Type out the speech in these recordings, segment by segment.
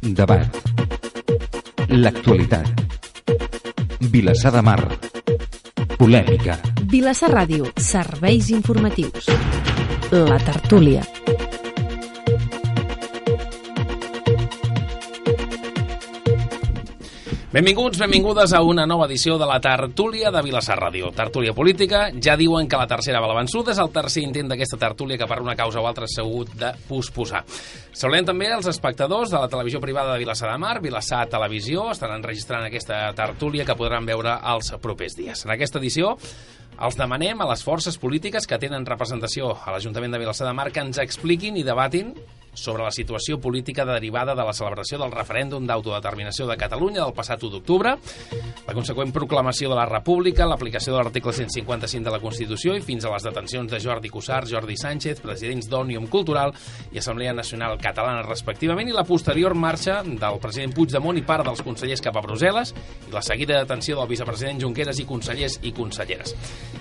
Debat. L'actualitat. Vilassar de Mar. Polèmica. Vilassar Ràdio, serveis informatius. La tertúlia. Benvinguts, benvingudes a una nova edició de la tertúlia de Vilassar Ràdio. Tertúlia política, ja diuen que la tercera va la és el tercer intent d'aquesta tertúlia que per una causa o altra s'ha hagut de posposar. Saludem també els espectadors de la televisió privada de Vilassar de Mar, Vilassar Televisió, estan enregistrant aquesta tertúlia que podran veure els propers dies. En aquesta edició els demanem a les forces polítiques que tenen representació a l'Ajuntament de Vilassar de Mar que ens expliquin i debatin sobre la situació política derivada de la celebració del referèndum d'autodeterminació de Catalunya del passat 1 d'octubre, la conseqüent proclamació de la República, l'aplicació de l'article 155 de la Constitució i fins a les detencions de Jordi Cussart, Jordi Sánchez, presidents d'Òmnium Cultural i Assemblea Nacional Catalana respectivament, i la posterior marxa del president Puigdemont i part dels consellers cap a Brussel·les i la seguida detenció del vicepresident Junqueras i consellers i conselleres.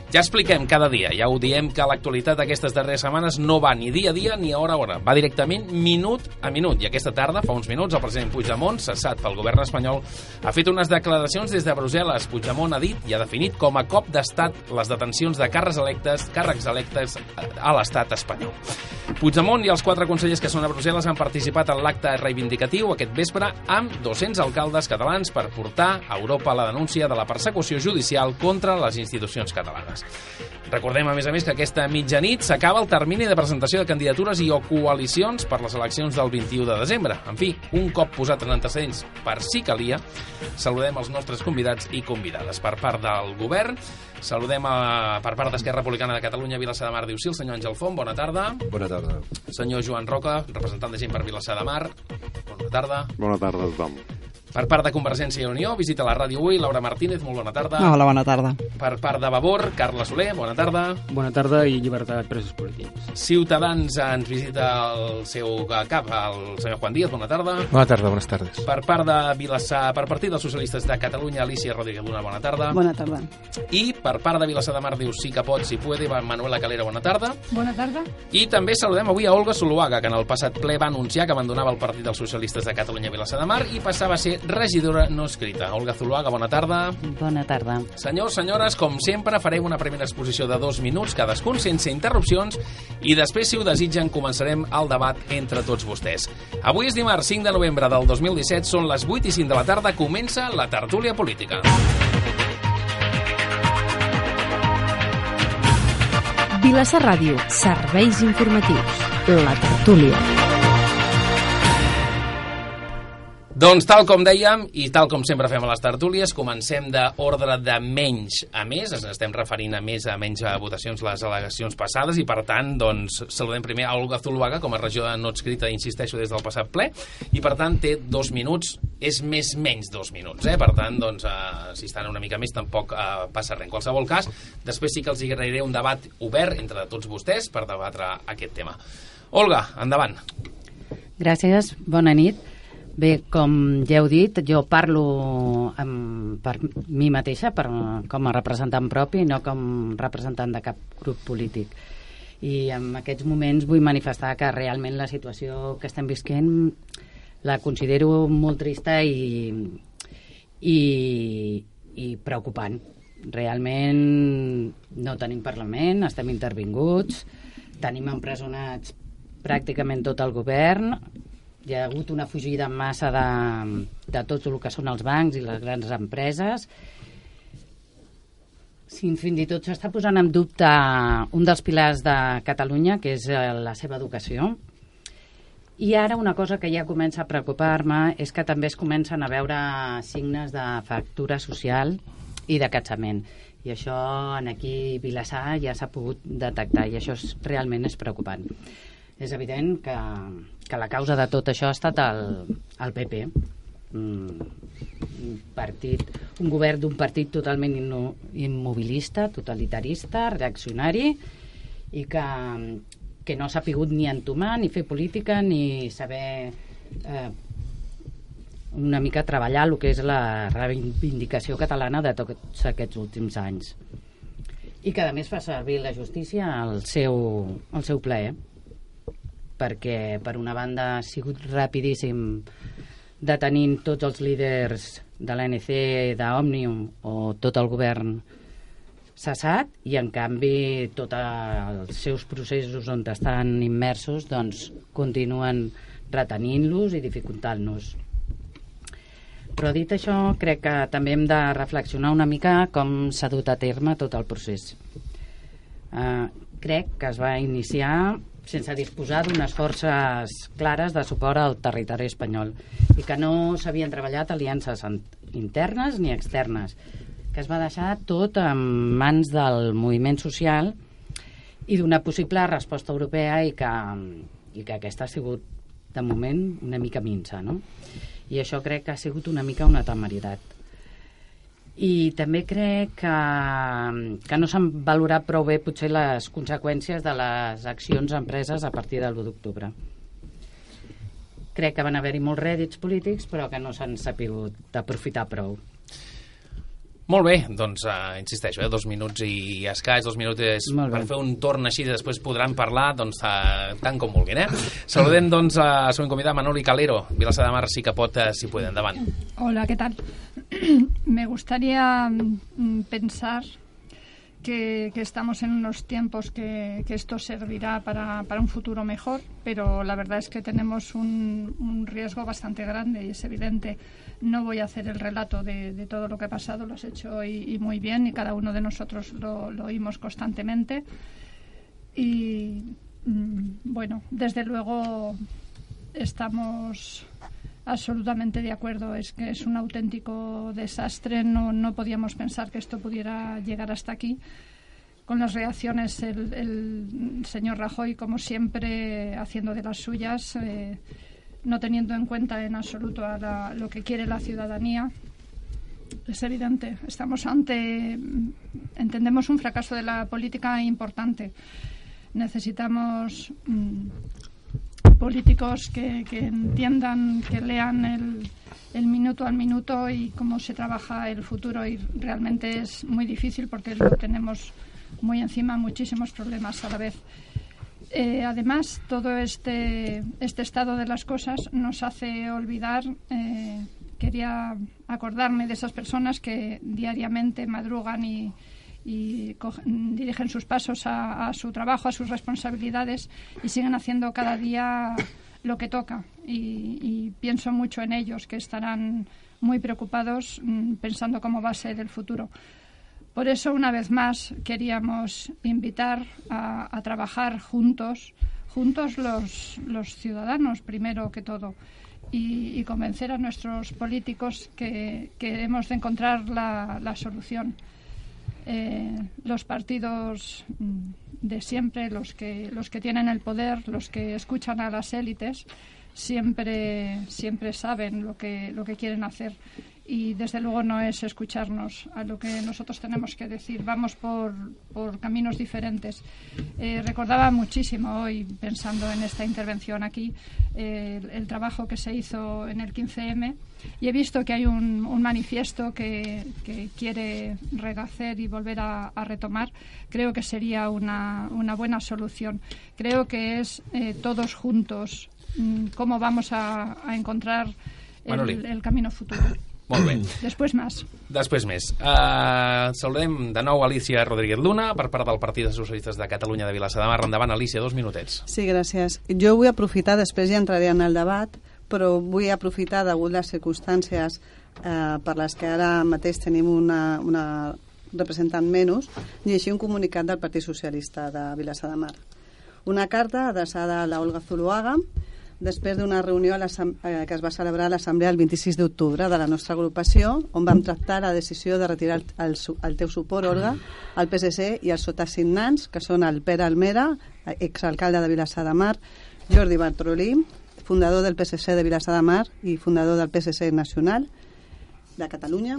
Ja expliquem cada dia, ja ho diem que l'actualitat d'aquestes darreres setmanes no va ni dia a dia ni a hora a hora, va directament minut a minut. I aquesta tarda, fa uns minuts, el president Puigdemont, cessat pel govern espanyol, ha fet unes declaracions des de Brussel·les. Puigdemont ha dit i ha definit com a cop d'estat les detencions de càrrecs electes, càrrecs electes a l'estat espanyol. Puigdemont i els quatre consellers que són a Brussel·les han participat en l'acte reivindicatiu aquest vespre amb 200 alcaldes catalans per portar a Europa la denúncia de la persecució judicial contra les institucions catalanes. Recordem, a més a més, que aquesta mitjanit s'acaba el termini de presentació de candidatures i o coalicions per les eleccions del 21 de desembre. En fi, un cop posat en antecedents per si calia, saludem els nostres convidats i convidades. Per part del govern, saludem a, per part d'Esquerra Republicana de Catalunya, Vilassar de Mar, diu sí, el senyor Àngel Font, bona tarda. Bona tarda. Senyor Joan Roca, representant de gent per Vilassar de Mar, bona tarda. Bona tarda a tothom. Per part de Convergència i Unió, visita la ràdio avui, Laura Martínez, molt bona tarda. Hola, bona tarda. Per part de Vavor, Carla Soler, bona tarda. Bona tarda i llibertat presos polítics. Ciutadans ens visita el seu cap, el senyor Juan Díaz, bona tarda. Bona tarda, bones tardes. Per part de Vilassar, per partit dels socialistes de Catalunya, Alicia Rodríguez Luna, bona tarda. Bona tarda. I per part de Vilassar de Mar, diu sí que pot, si puede, Manuela Calera, bona tarda. Bona tarda. I també saludem avui a Olga Zuluaga, que en el passat ple va anunciar que abandonava el partit dels socialistes de Catalunya Vilassar de Mar i passava a ser regidora no escrita. Olga Zuluaga, bona tarda. Bona tarda. Senyors, senyores, com sempre, farem una primera exposició de dos minuts cadascun, sense interrupcions, i després, si ho desitgen, començarem el debat entre tots vostès. Avui és dimarts 5 de novembre del 2017, són les 8 i 5 de la tarda, comença la tertúlia política. Vilassar Ràdio, serveis informatius. La tertúlia. Doncs tal com dèiem, i tal com sempre fem a les tertúlies, comencem d'ordre de menys a més, ens estem referint a més a menys a votacions les al·legacions passades, i per tant, doncs, saludem primer a Olga Zuluaga, com a regió de no escrita, insisteixo, des del passat ple, i per tant té dos minuts, és més menys dos minuts, eh? per tant, doncs, eh, si estan una mica més tampoc eh, passa res. En qualsevol cas, després sí que els agrairé un debat obert entre tots vostès per debatre aquest tema. Olga, endavant. Gràcies, bona nit. Bé, com ja heu dit, jo parlo amb, per mi mateixa, per, com a representant propi, no com representant de cap grup polític. I en aquests moments vull manifestar que realment la situació que estem visquent la considero molt trista i, i, i preocupant. Realment no tenim Parlament, estem intervinguts, tenim empresonats pràcticament tot el govern, hi ha hagut una fugida en massa de, de tot el que són els bancs i les grans empreses. Sí, fins i tot s'està posant en dubte un dels pilars de Catalunya, que és eh, la seva educació. I ara una cosa que ja comença a preocupar-me és que també es comencen a veure signes de fractura social i de catxament. I això en aquí Vilassar ja s'ha pogut detectar i això és, realment és preocupant. És evident que, que la causa de tot això ha estat el, el PP. Mm, un partit, un govern d'un partit totalment inno, immobilista, totalitarista, reaccionari i que, que no s'ha pogut ni entomar, ni fer política, ni saber eh, una mica treballar el que és la reivindicació catalana de tots aquests últims anys. I que a més fa servir la justícia al seu, al seu plaer perquè per una banda ha sigut rapidíssim detenint tots els líders de l'ANC, d'Òmnium o tot el govern cessat i en canvi tots els seus processos on estan immersos doncs continuen retenint-los i dificultant-nos. Però dit això, crec que també hem de reflexionar una mica com s'ha dut a terme tot el procés. Uh, crec que es va iniciar sense disposar d'unes forces clares de suport al territori espanyol i que no s'havien treballat aliances internes ni externes, que es va deixar tot en mans del moviment social i d'una possible resposta europea i que, i que aquesta ha sigut, de moment, una mica minsa, no? I això crec que ha sigut una mica una temeritat. I també crec que, que no s'han valorat prou bé potser les conseqüències de les accions empreses a partir del 1 d'octubre. Crec que van haver-hi molts rèdits polítics, però que no s'han sapigut aprofitar prou. Molt bé, doncs uh, insisteixo, eh, dos minuts i escaig, dos minuts per fer un torn així, després podran parlar doncs, uh, tant com vulguin. Eh? Saludem doncs, a següent convidat, Manoli Calero, Vilassar de Mar, sí que pot, uh, si puede, endavant. Hola, ¿qué tal? Me gustaría mm, pensar que, que estamos en unos tiempos que, que esto servirá para, para un futuro mejor, pero la verdad es que tenemos un, un riesgo bastante grande y es evidente. No voy a hacer el relato de, todo lo que ha pasado, lo has hecho y, y muy bien y cada uno de nosotros lo, oímos constantemente. Y mm, bueno, desde luego estamos absolutamente de acuerdo. Es que es un auténtico desastre. No, no podíamos pensar que esto pudiera llegar hasta aquí. Con las reacciones, el, el señor Rajoy, como siempre, haciendo de las suyas, eh, no teniendo en cuenta en absoluto a la- lo que quiere la ciudadanía. Es evidente, estamos ante, entendemos un fracaso de la política importante. Necesitamos mm, políticos que, que entiendan, que lean el, el minuto al minuto y cómo se trabaja el futuro y realmente es muy difícil porque lo tenemos muy encima, muchísimos problemas a la vez. Eh, además, todo este, este estado de las cosas nos hace olvidar, eh, quería acordarme de esas personas que diariamente madrugan y, dirigen sus pasos a, a su trabajo, a sus responsabilidades y siguen haciendo cada día lo que toca. Y, y pienso mucho en ellos, que estarán muy preocupados mm, pensando cómo va a ser el futuro. Por eso, una vez más, queríamos invitar a, trabajar juntos, juntos los, los ciudadanos, primero que todo, y, convencer a nuestros políticos que, hemos de encontrar la, la solución. Eh, los partidos mm, de siempre, los que, los que tienen el poder, los que escuchan a las élites, siempre, siempre saben lo que, lo que quieren hacer. Y desde luego no es escucharnos a lo que nosotros tenemos que decir. Vamos por, por caminos diferentes. Eh, recordaba muchísimo hoy, pensando en esta intervención aquí, eh, el, el trabajo que se hizo en el 15M y he visto que hay un, un manifiesto que, que quiere rehacer y volver a, a retomar. Creo que sería una, una buena solución. Creo que es eh, todos juntos mm, cómo vamos a, a encontrar el camino futuro. Molt bé. Después más. Després més. Uh, saludem de nou Alicia Rodríguez Luna per part del Partit dels Socialistes de Catalunya de Vilassar de Mar. Endavant, Alicia, dos minutets. Sí, gràcies. Jo vull aprofitar, després ja entraré en el debat, però vull aprofitar, degut les circumstàncies eh, per les que ara mateix tenim una, una representant menys, llegir un comunicat del Partit Socialista de Vilassar de Mar. Una carta adreçada a la Olga Zuluaga, després d'una reunió a eh, que es va celebrar a l'Assemblea el 26 d'octubre de la nostra agrupació, on vam tractar la decisió de retirar el, el, teu suport, Olga, al PSC i els sotassignants, que són el Pere Almera, exalcalde de Vilassar de Mar, Jordi Bartrolí, fundador del PSC de Vilassar de Mar i fundador del PSC nacional de Catalunya,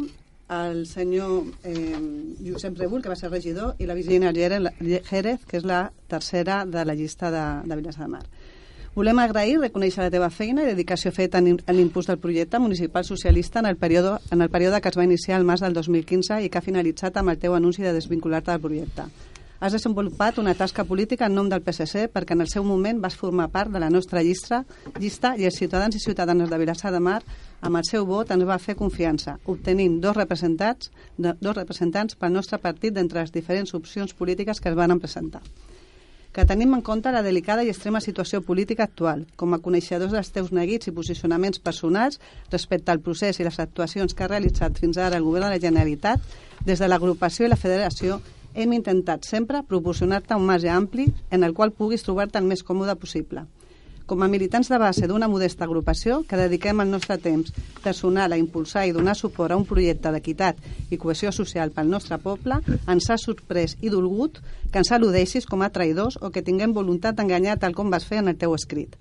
el senyor eh, Josep Rebull, que va ser regidor, i la Virginia Jerez, que és la tercera de la llista de, de Vilassar de Mar. Volem agrair, reconèixer la teva feina i dedicació feta en, l'impuls del projecte municipal socialista en el, període, en el període que es va iniciar al març del 2015 i que ha finalitzat amb el teu anunci de desvincular-te del projecte. has desenvolupat una tasca política en nom del PSC perquè en el seu moment vas formar part de la nostra llista, llista i els ciutadans i ciutadanes de Vilassar de Mar amb el seu vot ens va fer confiança, obtenint dos representants, dos representants pel nostre partit d'entre les diferents opcions polítiques que es van presentar que tenim en compte la delicada i extrema situació política actual, com a coneixedors dels teus neguits i posicionaments personals respecte al procés i les actuacions que ha realitzat fins ara el govern de la Generalitat, des de l'agrupació i la federació hem intentat sempre proporcionar-te un marge ampli en el qual puguis trobar-te el més còmode possible. Com a militants de base d'una modesta agrupació que dediquem el nostre temps personal a impulsar i donar suport a un projecte d'equitat i cohesió social pel nostre poble, ens ha sorprès i dolgut que ens al·ludeixis com a traïdors o que tinguem voluntat d'enganyar tal com vas fer en el teu escrit.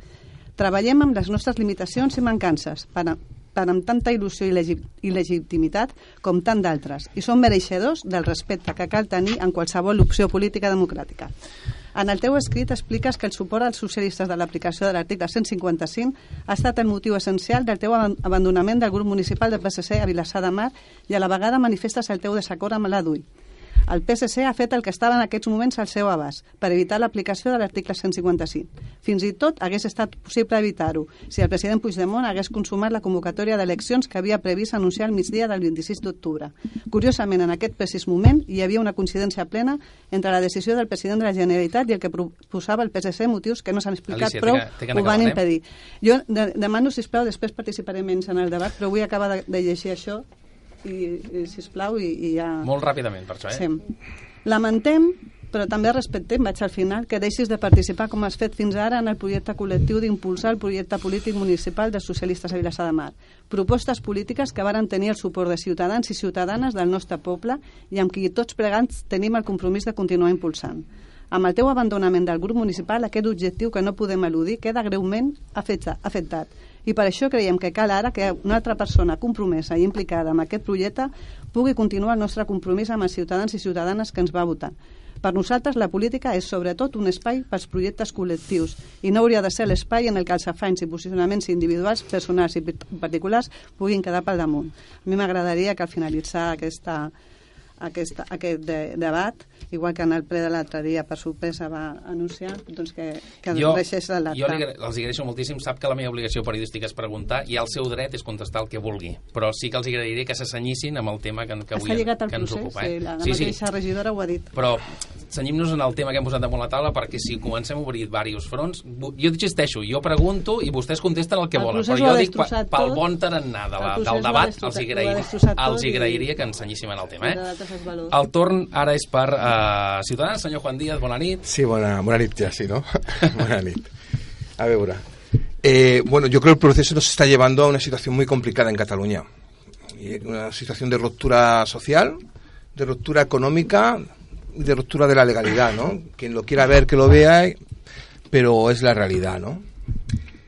Treballem amb les nostres limitacions i mancances per, a, per amb tanta il·lusió i, legi i legitimitat com tant d'altres i som mereixedors del respecte que cal tenir en qualsevol opció política democràtica. En el teu escrit expliques que el suport als socialistes de l'aplicació de l'article 155 ha estat el motiu essencial del teu abandonament del grup municipal de PSC a Vilassar de Mar i a la vegada manifestes el teu desacord amb la DUI. El PSC ha fet el que estava en aquests moments al seu abast per evitar l'aplicació de l'article 155. Fins i tot hagués estat possible evitar-ho si el president Puigdemont hagués consumat la convocatòria d'eleccions que havia previst anunciar al migdia del 26 d'octubre. Curiosament, en aquest precís moment hi havia una coincidència plena entre la decisió del president de la Generalitat i el que proposava el PSC, motius que no s'han explicat Alicia, prou, que anar ho van eh? impedir. Jo de, demano, sisplau, després participaré menys en el debat, però vull acabar de, de llegir això i, i sisplau, i, i ja... Molt ràpidament, per això, eh? Sí. Lamentem, però també respectem, vaig al final, que deixis de participar com has fet fins ara en el projecte col·lectiu d'impulsar el projecte polític municipal dels socialistes a Vilassar de Mar. Propostes polítiques que varen tenir el suport de ciutadans i ciutadanes del nostre poble i amb qui tots plegats tenim el compromís de continuar impulsant. Amb el teu abandonament del grup municipal, aquest objectiu que no podem eludir queda greument afecta- afectat. I per això creiem que cal ara que una altra persona compromesa i implicada en aquest projecte pugui continuar el nostre compromís amb els ciutadans i ciutadanes que ens va votar. Per nosaltres la política és sobretot un espai pels projectes col·lectius i no hauria de ser l'espai en el que els afanys i posicionaments individuals, personals i particulars puguin quedar pel damunt. A mi m'agradaria que al finalitzar aquesta, aquesta, aquest de, debat, igual que en el ple de l'altre dia per sorpresa va anunciar, doncs que, que Jo, deixés l'acte. jo li, els agraeixo moltíssim. Sap que la meva obligació periodística és preguntar i el seu dret és contestar el que vulgui. Però sí que els agrairia que s'assenyissin amb el tema que, que avui que ens procés, ocupa. Eh? sí, la, la sí, sí, mateixa regidora ho ha dit. però senyim-nos en el tema que hem posat damunt la taula perquè si comencem a obrir diversos fronts jo insisteixo, jo pregunto i vostès contesten el que El volen, però jo dic pel tot. bon tarannà de la, del debat els, ho ha agrair, destrossat tot els agrairia que ens senyíssim en el tema eh? És valor. el torn ara és per uh, Ciutadans, senyor Juan Díaz, bona nit Sí, bona, bona nit ja, sí, ¿no? buena nit. A ver, eh, bueno, yo creo que el proceso nos está llevando a una situación muy complicada en Cataluña. Una situación de ruptura social, de ruptura económica y de ruptura de la legalidad, ¿no? Quien lo quiera ver, que lo vea, pero es la realidad, ¿no?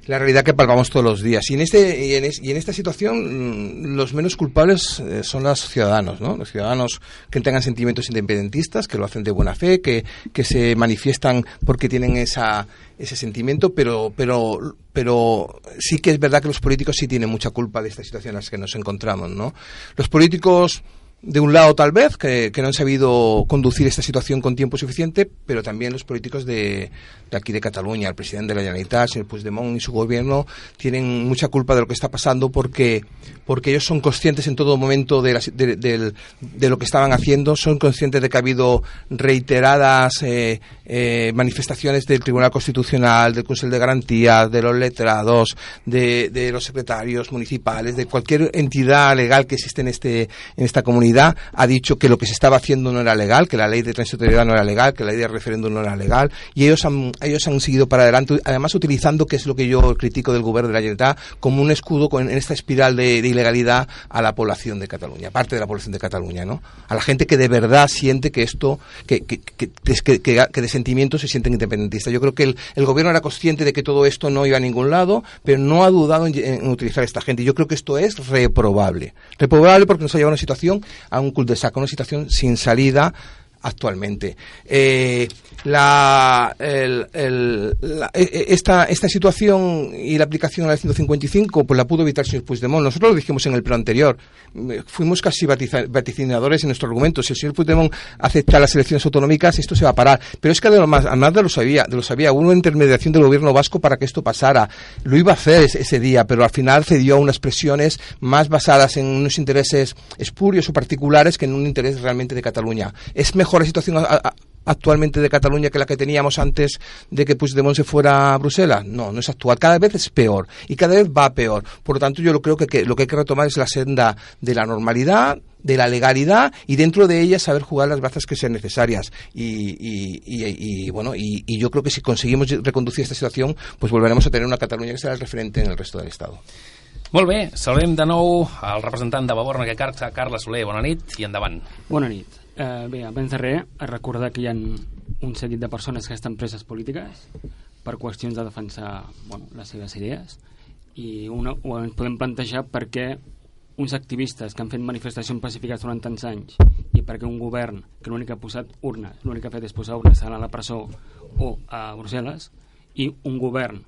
La realidad que palpamos todos los días. Y en, este, y en, es- y en esta situación, mm, los menos culpables eh, son los ciudadanos, ¿no? Los ciudadanos que tengan sentimientos independentistas, que lo hacen de buena fe, que, se manifiestan porque tienen esa, ese sentimiento, pero, pero, pero sí que es verdad que los políticos sí tienen mucha culpa de esta situación en la que nos encontramos, ¿no? Los políticos de un lado tal vez, que, no han sabido conducir esta situación con tiempo suficiente, pero también los políticos de, de aquí de Cataluña, el presidente de la Generalitat, el señor Puigdemont y su gobierno tienen mucha culpa de lo que está pasando porque, porque ellos son conscientes en todo momento de, las- de, de lo que estaban haciendo, son conscientes de que ha habido reiteradas eh, eh, manifestaciones del Tribunal Constitucional, del Consejo de Garantías, de los letrados, de, de los secretarios municipales, de cualquier entidad legal que existe en, este, en esta comunidad, ha dicho que lo que se estaba haciendo no era legal, que la ley de transitoriedad no era legal, que la ley de referéndum no era legal, y ellos han, ellos han seguido para adelante, además utilizando, que es lo que yo critico del gobierno de la Generalitat, como un escudo con, en esta espiral de, ilegalidad a la población de Cataluña, parte de la población de Cataluña, ¿no? A la gente que de verdad siente que esto, que, que, que, de sentimientos se sienten independentistas. Yo creo que el, el gobierno era consciente de que todo esto no iba a ningún lado, pero no ha dudado en, en utilizar a esta gente. Yo creo que esto es reprobable. Reprobable porque nos ha llevado a una situación, a un cul de saco, una situación sin salida actualmente. Eh, la, e- e- esta, esta situación y la aplicación a la 155 pues la pudo evitar el señor Puigdemont. Nosotros lo dijimos en el pleno anterior. Eh, Fuimos casi vaticinadores en nuestro argumento. Si el señor Puigdemont acepta las elecciones autonómicas, esto se va a parar. Pero es que además, además de lo sabía, de lo sabía, hubo una intermediación del gobierno vasco para que esto pasara. Lo iba a hacer ese, día, pero al final cedió a unas presiones más basadas en unos intereses espurios o particulares que en un interés realmente de Cataluña. ¿Es mejor la situación a- actualmente de Cataluña que la que teníamos antes de que Puigdemont se fuera a Bruselas? No, no es actual. Cada vez es peor y cada vez va peor. Por lo tanto, yo lo creo que, que lo que hay que retomar es la senda de la normalidad, de la legalidad y dentro de ella saber jugar las bazas que sean necesarias. Y, y- y- y, bueno, y, y yo creo que si conseguimos reconducir esta situación, pues volveremos a tener una Cataluña que será el referente en el resto del Estado. Molt bé, saludem de nou el representant de aquest cas, Carles Soler. Bona nit i endavant. Bona nit. Eh, bé, abans de res, a recordar que hi ha un seguit de persones que estan preses polítiques per qüestions de defensar bueno, les seves idees i una, ho ens podem plantejar perquè uns activistes que han fet manifestacions pacífiques durant tants anys i perquè un govern que l'únic que ha posat urnes, l'únic que ha fet és posar urnes a la presó o a Brussel·les i un govern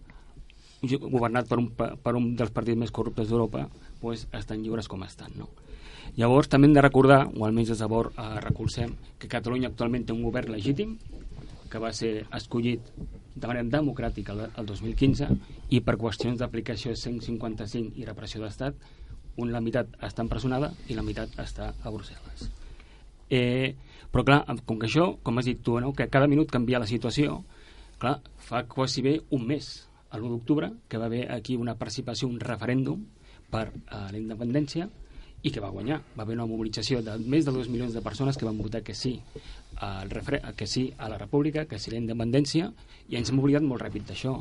governat per un, per un dels partits més corruptes d'Europa pues, estan lliures com estan no? Llavors també hem de recordar o almenys des de Bor eh, recolzem que Catalunya actualment té un govern legítim que va ser escollit de manera democràtica el, el 2015 i per qüestions d'aplicació 155 i repressió d'estat un, la meitat està empresonada i la meitat està a Brussel·les eh, però clar, com que això, com has dit tu, no? que cada minut canvia la situació, clar, fa quasi bé un mes, a l'1 d'octubre, que va haver aquí una participació, un referèndum per a la independència i que va guanyar. Va haver una mobilització de més de 2 milions de persones que van votar que sí al refre que sí a la república, que sí a la independència, i ens hem oblidat molt ràpid d'això.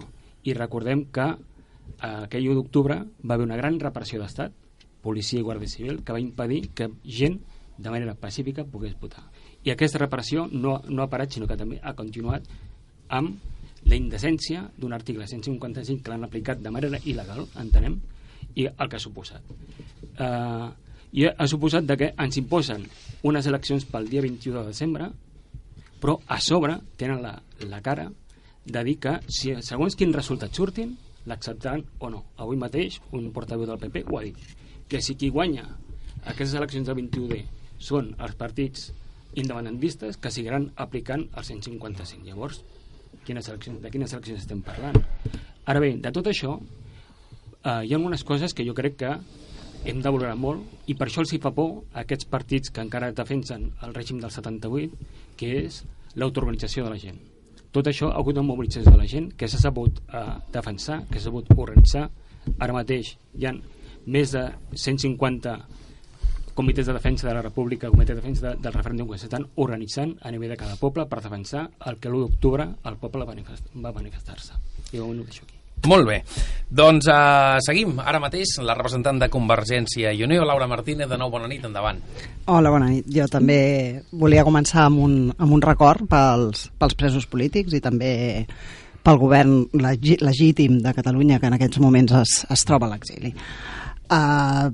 I recordem que eh, aquell 1 d'octubre va haver una gran repressió d'estat, policia i guàrdia civil, que va impedir que gent de manera pacífica pogués votar. I aquesta repressió no, no ha parat, sinó que també ha continuat amb la indecència d'un article 155 que l'han aplicat de manera il·legal, entenem, i el que ha suposat. Uh, I ha suposat que ens imposen unes eleccions pel dia 21 de desembre, però a sobre tenen la, la cara de dir que si segons quin resultat surtin, l'acceptaran o no. Avui mateix un portaveu del PP ho ha dit, que si qui guanya aquestes eleccions del 21D són els partits independentistes que seguiran aplicant el 155. Llavors, quines eleccions, de quines eleccions estem parlant? Ara bé, de tot això, eh, hi ha algunes coses que jo crec que hem de valorar molt i per això els hi fa por a aquests partits que encara defensen el règim del 78, que és l'autoorganització de la gent. Tot això ha hagut una mobilització de la gent que s'ha sabut eh, defensar, que s'ha sabut organitzar. Ara mateix hi ha més de 150 comitès de defensa de la República, comitès de defensa de, del referèndum que s'estan organitzant a nivell de cada poble per defensar el que l'1 d'octubre el poble va manifestar-se. I ho deixo aquí. Molt bé. Doncs uh, seguim ara mateix la representant de Convergència i Unió, Laura Martínez. De nou, bona nit, endavant. Hola, bona nit. Jo també volia començar amb un, amb un record pels, pels presos polítics i també pel govern legítim de Catalunya que en aquests moments es, es troba a l'exili. Uh,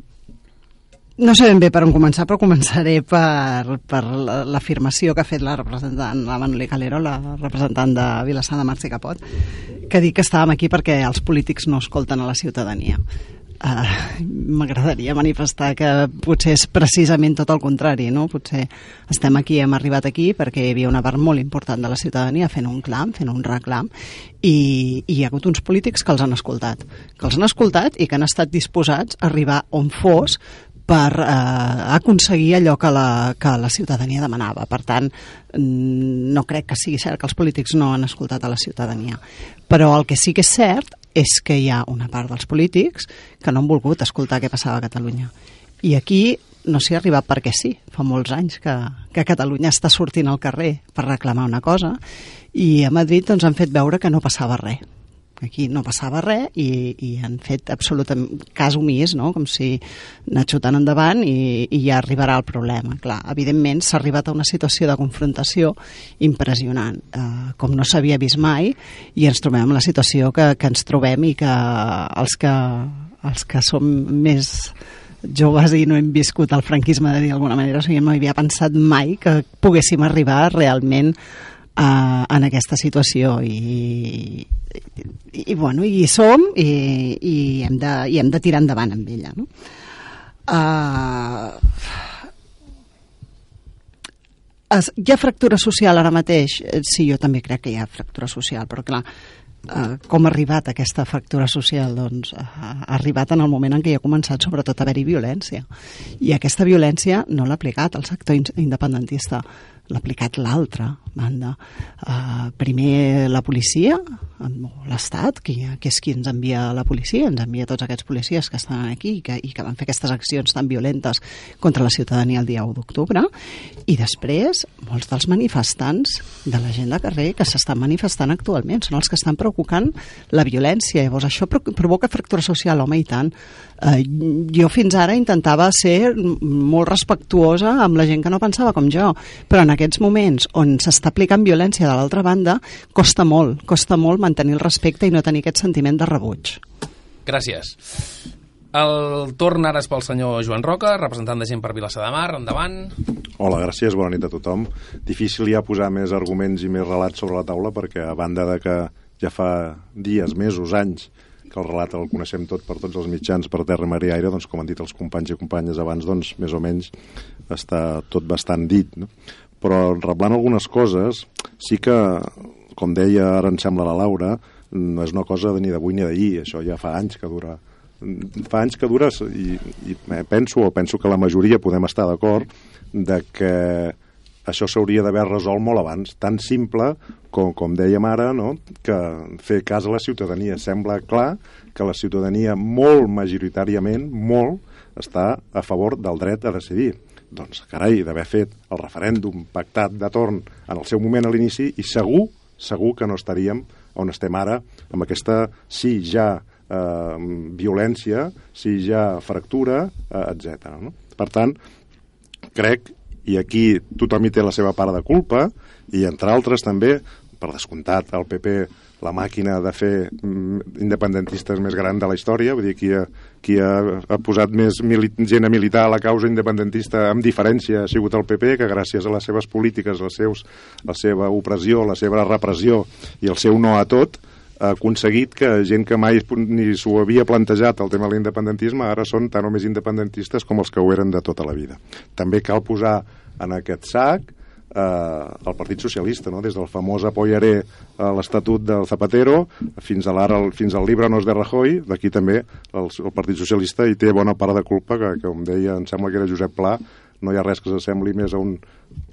no sé ben bé per on començar, però començaré per, per la- l'afirmació que ha fet la representant, la Manoli Calero, la representant de Vilassar de Marc i Capot, que dit que estàvem aquí perquè els polítics no escolten a la ciutadania. Uh, M'agradaria manifestar que potser és precisament tot el contrari, no? Potser estem aquí, hem arribat aquí perquè hi havia una part molt important de la ciutadania fent un clam, fent un reclam, i, i hi ha hagut uns polítics que els han escoltat, que els han escoltat i que han estat disposats a arribar on fos per eh, aconseguir allò que la, que la ciutadania demanava. Per tant, mm, no crec que sigui cert que els polítics no han escoltat a la ciutadania. Però el que sí que és cert és que hi ha una part dels polítics que no han volgut escoltar què passava a Catalunya. I aquí no s'hi ha arribat perquè sí. Fa molts anys que, que Catalunya està sortint al carrer per reclamar una cosa i a Madrid doncs, han fet veure que no passava res aquí no passava res i, i han fet absolutament cas omís, no? com si anar xutant endavant i, i ja arribarà el problema. Clar, evidentment s'ha arribat a una situació de confrontació impressionant, eh, com no s'havia vist mai i ens trobem en la situació que, que ens trobem i que els que, els que som més joves i no hem viscut el franquisme de dir d'alguna manera, o sigui, no havia pensat mai que poguéssim arribar realment a, en aquesta situació i, i, i bueno, hi som i, i, hem de, i hem de tirar endavant amb ella no? Uh, es, hi ha fractura social ara mateix? Eh, Sí, jo també crec que hi ha fractura social, però clar, eh, com ha arribat aquesta fractura social? Doncs eh, ha arribat en el moment en què hi ha començat sobretot a haver-hi violència. I aquesta violència no l'ha aplicat el sector in- independentista, l'ha aplicat l'altra banda. Uh, primer la policia, l'Estat, que, que és qui ens envia la policia, ens envia tots aquests policies que estan aquí i que, i que van fer aquestes accions tan violentes contra la ciutadania el dia 1 d'octubre, i després molts dels manifestants de la gent de carrer que s'estan manifestant actualment són els que estan provocant la violència. Llavors això pro- provoca fractura social, home, i tant. Eh, jo fins ara intentava ser molt respectuosa amb la gent que no pensava com jo, però en aquests moments on s'està aplicant violència de l'altra banda, costa molt, costa molt mantenir el respecte i no tenir aquest sentiment de rebuig. Gràcies. El torn ara és pel senyor Joan Roca, representant de gent per Vilassar de Mar. Endavant. Hola, gràcies, bona nit a tothom. Difícil ja posar més arguments i més relats sobre la taula perquè a banda de que ja fa dies, mesos, anys que el relat el coneixem tot per tots els mitjans, per terra, mar i aire, doncs com han dit els companys i companyes abans, doncs més o menys està tot bastant dit. No? Però reblant algunes coses, sí que, com deia ara em sembla la Laura, no és una cosa de ni d'avui ni d'ahir, això ja fa anys que dura fa anys que dura i, i penso o penso que la majoria podem estar d'acord de que això s'hauria d'haver resolt molt abans, tan simple com, com dèiem ara, no? que fer cas a la ciutadania. Sembla clar que la ciutadania molt majoritàriament, molt, està a favor del dret a decidir. Doncs, carai, d'haver fet el referèndum pactat de torn en el seu moment a l'inici i segur, segur que no estaríem on estem ara, amb aquesta, sí, ja eh, violència, hi ha fractura, eh, etc. No? Per tant, crec, i aquí tothom hi té la seva part de culpa, i entre altres també, per descomptat, el PP la màquina de fer mm, independentistes més gran de la història, vull dir, qui ha, qui ha, ha posat més mili gent a militar a la causa independentista amb diferència ha sigut el PP, que gràcies a les seves polítiques, els seus, la seva opressió, la seva repressió i el seu no a tot, ha aconseguit que gent que mai ni s'ho havia plantejat el tema de l'independentisme ara són tan o més independentistes com els que ho eren de tota la vida. També cal posar en aquest sac eh, el Partit Socialista, no? des del famós apoyaré a l'Estatut del Zapatero fins a l'ara, fins al llibre Nos de Rajoy, d'aquí també el, el Partit Socialista hi té bona part de culpa, que, que com deia, em sembla que era Josep Pla, no hi ha res que s'assembli més a un,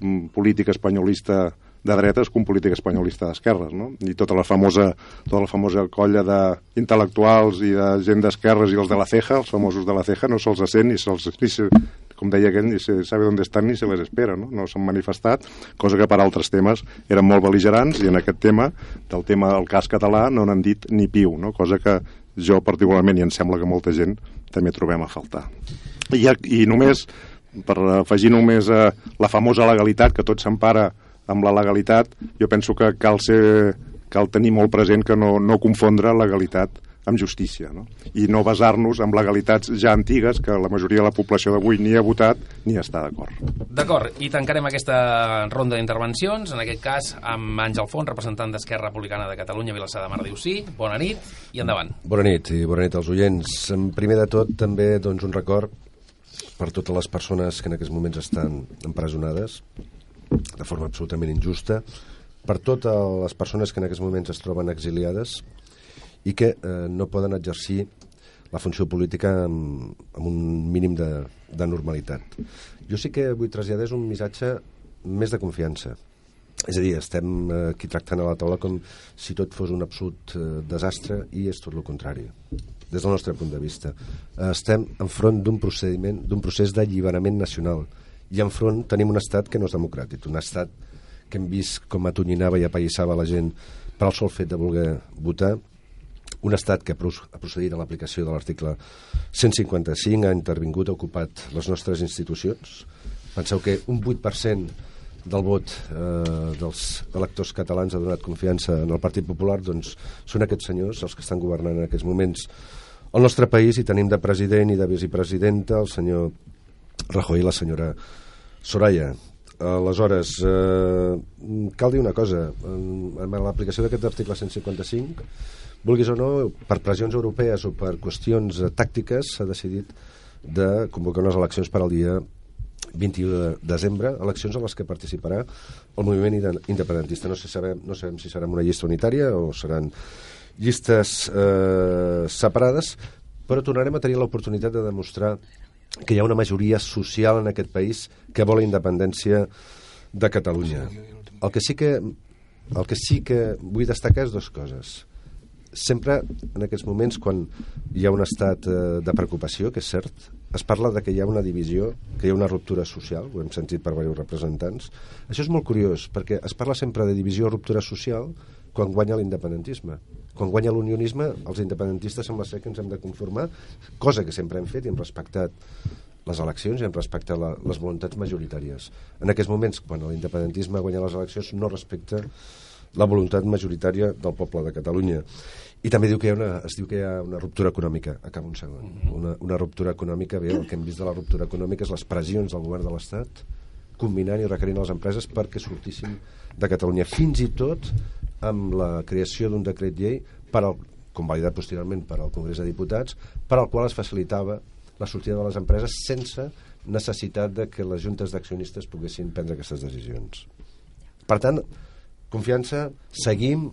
un polític espanyolista de dretes que un polític espanyolista d'esquerres, no? I tota la famosa, tota la famosa colla d'intel·lectuals i de gent d'esquerres i els de la ceja, els famosos de la ceja, no se'ls sent ni se'ls... Se, com deia aquell, ni se sabe on estan ni se les espera, no? No s'han manifestat, cosa que per altres temes eren molt beligerants i en aquest tema, del tema del cas català, no n'han dit ni piu, no? Cosa que jo particularment, i em sembla que molta gent, també trobem a faltar. I, i només, per afegir només eh, la famosa legalitat, que tot s'empara amb la legalitat, jo penso que cal, ser, cal tenir molt present que no, no confondre legalitat amb justícia, no? i no basar-nos en legalitats ja antigues que la majoria de la població d'avui ni ha votat ni està d'acord. D'acord, i tancarem aquesta ronda d'intervencions, en aquest cas amb Àngel Font, representant d'Esquerra Republicana de Catalunya, Vilassar de Mar diu sí. Bona nit i endavant. Bona nit i bona nit als oients. En Primer de tot, també doncs, un record per totes les persones que en aquests moments estan empresonades de forma absolutament injusta, per totes les persones que en aquests moments es troben exiliades i que eh, no poden exercir la funció política amb, amb un mínim de, de normalitat. Jo sí que vull traslladar un missatge més de confiança. És a dir, estem eh, aquí tractant a la taula com si tot fos un absolut eh, desastre i és tot el contrari des del nostre punt de vista. Eh, estem enfront d'un procediment, d'un procés d'alliberament nacional i enfront tenim un estat que no és democràtic, un estat que hem vist com atonyinava i apallissava la gent per al sol fet de voler votar, un estat que ha procedit a l'aplicació de l'article 155, ha intervingut, ha ocupat les nostres institucions. Penseu que un 8% del vot eh, dels electors catalans ha donat confiança en el Partit Popular, doncs són aquests senyors els que estan governant en aquests moments Al nostre país hi tenim de president i de vicepresidenta el senyor Rajoy i la senyora Soraya. Aleshores, eh, cal dir una cosa. En l'aplicació d'aquest article 155, vulguis o no, per pressions europees o per qüestions eh, tàctiques, s'ha decidit de convocar unes eleccions per al dia 21 de desembre, eleccions en les que participarà el moviment inde- independentista. No, sé, sabem, no sabem si serà una llista unitària o seran llistes eh, separades, però tornarem a tenir l'oportunitat de demostrar que hi ha una majoria social en aquest país que vol la independència de Catalunya. El que sí que, el que, sí que vull destacar és dues coses. Sempre, en aquests moments, quan hi ha un estat eh, de preocupació, que és cert, es parla de que hi ha una divisió, que hi ha una ruptura social, ho hem sentit per diversos representants. Això és molt curiós, perquè es parla sempre de divisió o ruptura social quan guanya l'independentisme. Quan guanya l'unionisme, els independentistes sembla ser que ens hem de conformar, cosa que sempre hem fet i hem respectat les eleccions i hem respectat la, les voluntats majoritàries. En aquests moments, quan l'independentisme guanya les eleccions, no respecta la voluntat majoritària del poble de Catalunya. I també diu que hi ha una, es diu que hi ha una ruptura econòmica. Acaba un segon. Una, una ruptura econòmica, bé, el que hem vist de la ruptura econòmica és les pressions del govern de l'Estat combinant i requerint a les empreses perquè sortissin de Catalunya. Fins i tot amb la creació d'un decret llei per al, convalidat posteriorment per al Congrés de Diputats, per al qual es facilitava la sortida de les empreses sense necessitat de que les juntes d'accionistes poguessin prendre aquestes decisions. Per tant, confiança, seguim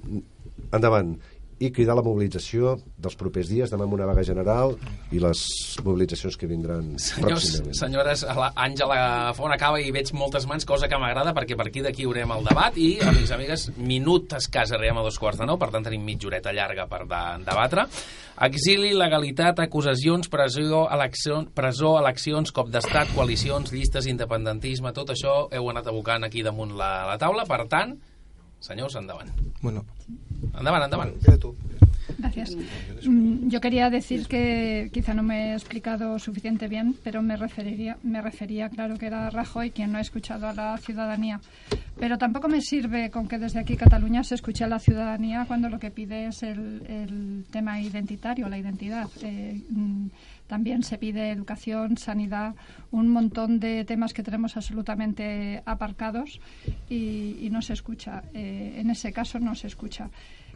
endavant i cridar la mobilització dels propers dies, demà amb una vaga general i les mobilitzacions que vindran Senyors, pròximament. senyores, la- Àngela Font acaba i veig moltes mans, cosa que m'agrada perquè per aquí d'aquí haurem el debat i, amics i amigues, minut escàs, arribem a dos quarts de nou, per tant tenim mitja horeta llarga per de, debatre. Exili, legalitat, acusacions, presó, elecció, presó, eleccions, cop d'estat, coalicions, llistes, independentisme, tot això heu anat abocant aquí damunt la, la taula, per tant, senyors, endavant. Bueno, Endavant, endavant. Gracias. Mm, Yo quería decir que quizá no me he explicado suficiente bien, pero me referiría, me refería, claro, que era Rajoy quien no ha escuchado a la ciudadanía. Pero tampoco me sirve con que desde aquí Cataluña se escuche a la ciudadanía cuando lo que pide es el, el tema identitario, la identidad. Eh, mm, también se pide educación, sanidad, un montón de temas que tenemos absolutamente aparcados y, no se escucha. Eh, en ese caso no se escucha.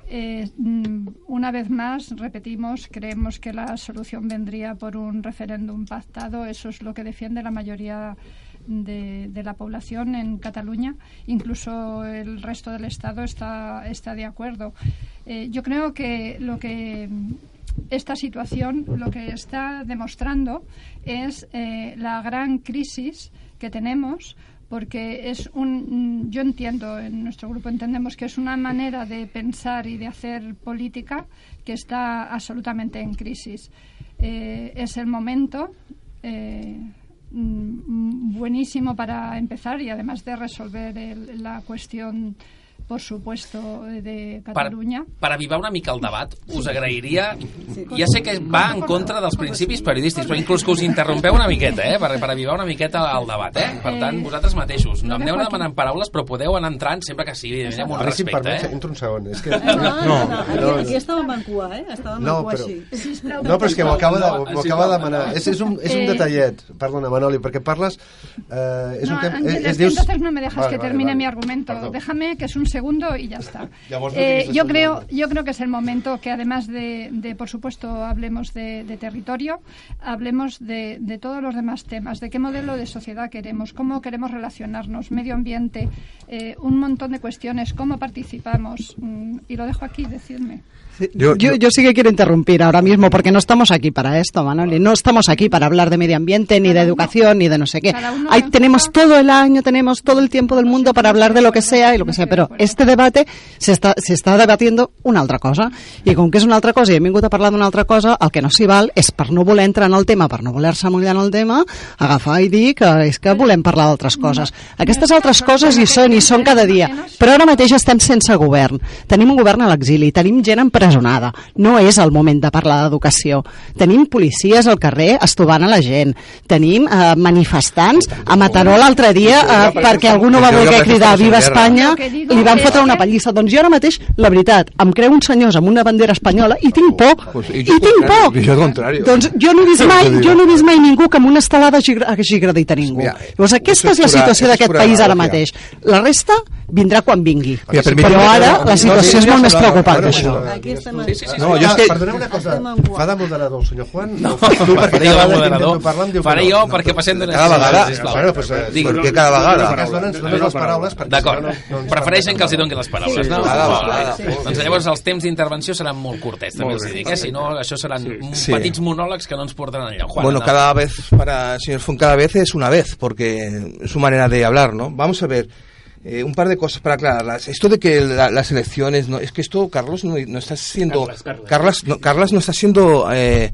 Eh, mm, una vez más, repetimos, creemos que la solución vendría por un referéndum pactado. Eso es lo que defiende la mayoría de, la población en Cataluña. Incluso el resto del Estado está, está de acuerdo. Eh, yo creo que lo que esta situación lo que está demostrando es eh, la gran crisis que tenemos porque es un mm, yo entiendo en nuestro grupo entendemos que es una manera de pensar y de hacer política que está absolutamente en crisis. Eh, es el momento eh, mm, buenísimo para empezar y además de resolver el- la cuestión por supuesto de per, Cataluña per avivar una mica el debat, us agrairia... Ja sé que va en contra dels principis periodístics, però inclús que us interrompeu una miqueta, eh? Per, per avivar una miqueta el debat, eh? Per tant, Eh, vosaltres mateixos. No em aneu demanant paraules, però podeu anar entrant sempre que sigui, amb un respecte, eh? entro un segon. És que... No, no, no, no, aquí, aquí estàvem en cua, eh? Estàvem No, en cua però- així. No, però és que m'ho acaba de, m'ho acaba de demanar. És, és, un, és un Eh, detallet, perdona, Manoli, perquè parles... Eh, és no, un tema... Ángel, és, es que entonces no me dejas Vale, que vale, termine vale. mi argumento. Perdó. Déjame que es un segundo y ya está. Eh, yo creo, yo creo que es el momento que además de, de, por supuesto, hablemos de, de territorio, hablemos de, de todos los demás temas, de qué modelo de sociedad queremos, cómo queremos relacionarnos, medio ambiente, eh, un montón de cuestiones, cómo participamos. mm, y lo dejo aquí, decidme. Yo- Yo, yo sí que quiero interrumpir ahora mismo porque no estamos aquí para esto, Manoli. No estamos aquí para hablar de medio ambiente, ni de educación, ni de no sé qué. Ahí tenemos todo el año, tenemos todo el tiempo del mundo para hablar de lo que sea y lo que sea, però este debate se està, se està debatint una altra cosa. I com que és una altra cosa i hem vingut a parlar d'una altra cosa, el que no s'hi val és per no voler entrar en el tema, per no voler-se mullar en el tema, agafar i dir que és que volem parlar d'altres coses. Aquestes altres coses hi són, i són cada dia. Però ara mateix estem sense govern. Tenim un govern a l'exili, tenim gent empresonada. No és el moment de parlar d'educació. Tenim policies al carrer estovant a la gent. Tenim eh, manifestants a Mataró l'altre dia eh, perquè algú no va voler cridar Viva Espanya, li van fotre una pallissa. Doncs jo ara mateix, la veritat, em creu uns senyors amb una bandera espanyola i tinc por. Pues, i I tinc por. Doncs jo no he vist mai, jo no he vist mai ningú que amb una estelada hagi, agredit a ningú. Llavors aquesta és la situació d'aquest país ara mateix. La resta vindrà quan vingui. Mira, Però permíteme- ara la no, situació és molt més preocupant que això. Aquí estem... Sí, sí, sí. No, jo és que... Perdoneu una cosa, fa de moderador el senyor Juan? No, tu, Faré perquè jo cada de vegada que moderador. parlar diu Faré no. jo No, perquè passem de Cada vegada. Bueno, pues. Per què cada vegada? Que es donen només les paraules perquè D'acord, no, no prefereixen que els hi donin les paraules, no? vegada. Doncs llavors els temps d'intervenció seran molt curtets, també els dic, eh? Si no, això seran petits monòlegs que no ens portaran enlloc. Juan, Bueno, no? cada vez para el señor Font, cada vez es una vez, porque es su manera de hablar, ¿no? Vamos a ver, eh, un par de cosas para aclararlas. Esto de que la- las elecciones, no, es que esto, Carlos, no, no está siendo... Carlas, Carlas. Carlas, no, Carlas no está siendo... Eh,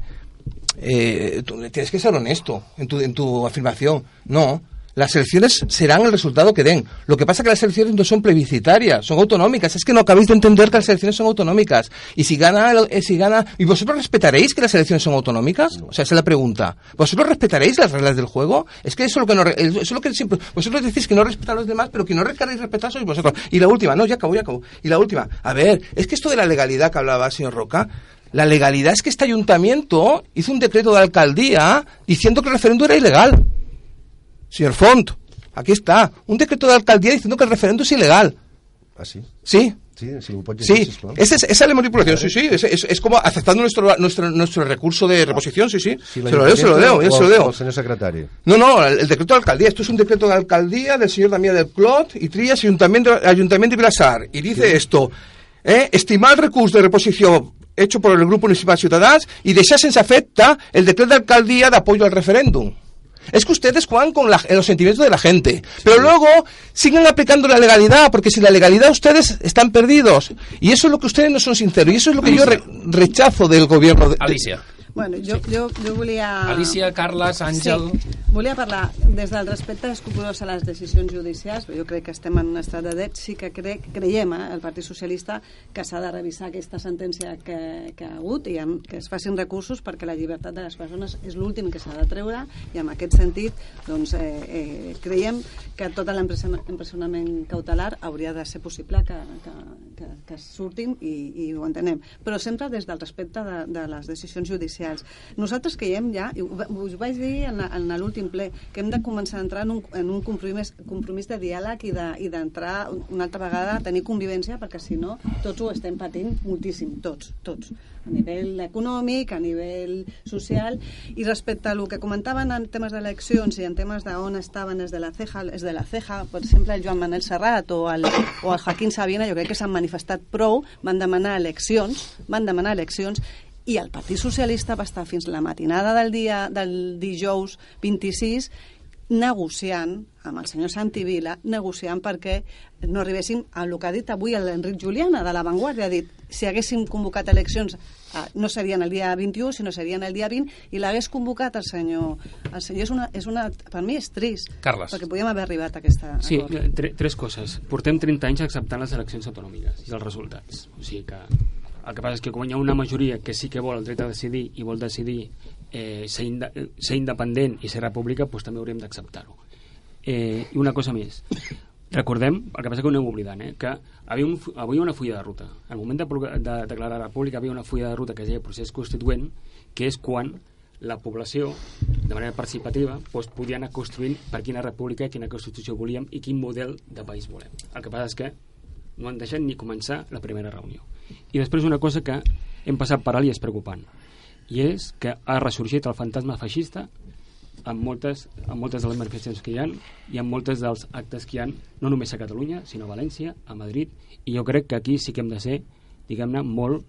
eh, tú tienes que ser honesto en tu, en tu afirmación. No. Las elecciones serán el resultado que den. Lo que pasa es que las elecciones no son plebiscitarias, son autonómicas. Es que no acabáis de entender que las elecciones son autonómicas. Y si gana, eh, si gana, ¿y vosotros respetaréis que las elecciones son autonómicas? O sea, esa es la pregunta. ¿Vosotros respetaréis las reglas del juego? Es que eso es lo que no, eso es lo que siempre, vosotros decís que no respetan los demás, pero que no queréis respetar sois vosotros. Y la última, no, ya acabó, ya acabó. Y la última, a ver, es que esto de la legalidad que hablaba el señor Roca, la legalidad es que este ayuntamiento hizo un decreto de alcaldía diciendo que el referéndum era ilegal. Señor Font, aquí está. Un decreto de alcaldía diciendo que el referéndum es ilegal. Ah, sí? Sí, Sí, sí. Esa es, esa es la manipulación, sí, sí. Es, es- es como aceptando nuestro, nuestro, nuestro recurso de reposición, sí, sí. Si se lo leo, se lo leo, yo se lo leo. o el senyor secretari. No, no, el, el decreto de alcaldía. Esto es un decreto de alcaldía del señor Damián del Clot y Trías, Ayuntamiento, Ayuntamiento de Vilasar. Y dice esto, eh, estimar el recurso de reposición hecho por el Grupo Municipal Ciudadanos y deixar sense afecta el decreto de alcaldía de apoyo al referéndum. Es que ustedes juegan con la- los sentimientos de la gente, pero luego siguen aplicando la legalidad, porque sin la legalidad ustedes están perdidos. Y eso es lo que ustedes no son sinceros, y eso es lo que yo re- rechazo del gobierno. de- Alicia. Bueno, jo, jo, jo volia... Alicia, Carles, Àngel... Sí, volia parlar des del respecte escrupulós a les decisions judicials, jo crec que estem en un estat de dret, sí que crec, creiem, eh, el Partit Socialista, que s'ha de revisar aquesta sentència que, que ha hagut i amb, que es facin recursos perquè la llibertat de les persones és l'últim que s'ha de treure. I en aquest sentit doncs, eh, eh, creiem que tot l'empresonament cautelar hauria de ser possible que, que, que, que surtin i, i ho entenem, però sempre des del respecte de, de les decisions judicials. Nosaltres creiem ja, i us ho vaig dir en, en l'últim ple, que hem de començar a entrar en un, en un compromís, compromís de diàleg i de- i d'entrar de, una altra vegada a tenir convivència, perquè si no tots ho estem patint moltíssim, tots, tots. A nivell econòmic, a nivell social i respecte a lo que comentaven en temes d'eleccions i en temes d'on estaven els de la ceja, els de la ceja, per exemple el Joan Manel Serrat o el, o el Joaquín Sabina, jo crec que s'han manifestat prou, van demanar eleccions, van demanar eleccions i el Partit Socialista va estar fins la matinada del dia del dijous 26 negociant amb el senyor Santi Vila, negociant perquè no arribéssim a el que ha dit avui l'Enric Juliana de La Vanguardia, ha dit si haguéssim convocat eleccions eh, no serien el dia 21, sinó serien el dia 20 i l'hagués convocat el senyor el senyor és una, és una, per mi és trist Carles. perquè podíem haver arribat a aquesta Sí, acord. tre tres coses. Portem 30 anys acceptant les eleccions autonòmiques i els resultats. O sigui que el que passa és que quan hi ha una majoria que sí que vol el dret a decidir i vol decidir eh, ser, inde eh, ser independent i ser república, doncs també hauríem d'acceptar-ho. Eh, I una cosa més. Recordem, el que passa que ho anem oblidant, eh, que havia un, fu- havia una fulla de ruta. Al moment de, de declarar la república havia una fulla de ruta que es deia procés constituent, que és quan la població, de manera participativa, doncs, podia anar construint per quina república, quina constitució volíem i quin model de país volem. El que passa és que no han deixat ni començar la primera reunió. I després una cosa que hem passat per alt i és preocupant, i és que ha ressorgit el fantasma feixista amb moltes, amb moltes de les manifestacions que hi ha i amb moltes dels actes que hi ha no només a Catalunya, sinó a València, a Madrid, i jo crec que aquí sí que hem de ser, diguem-ne, molt,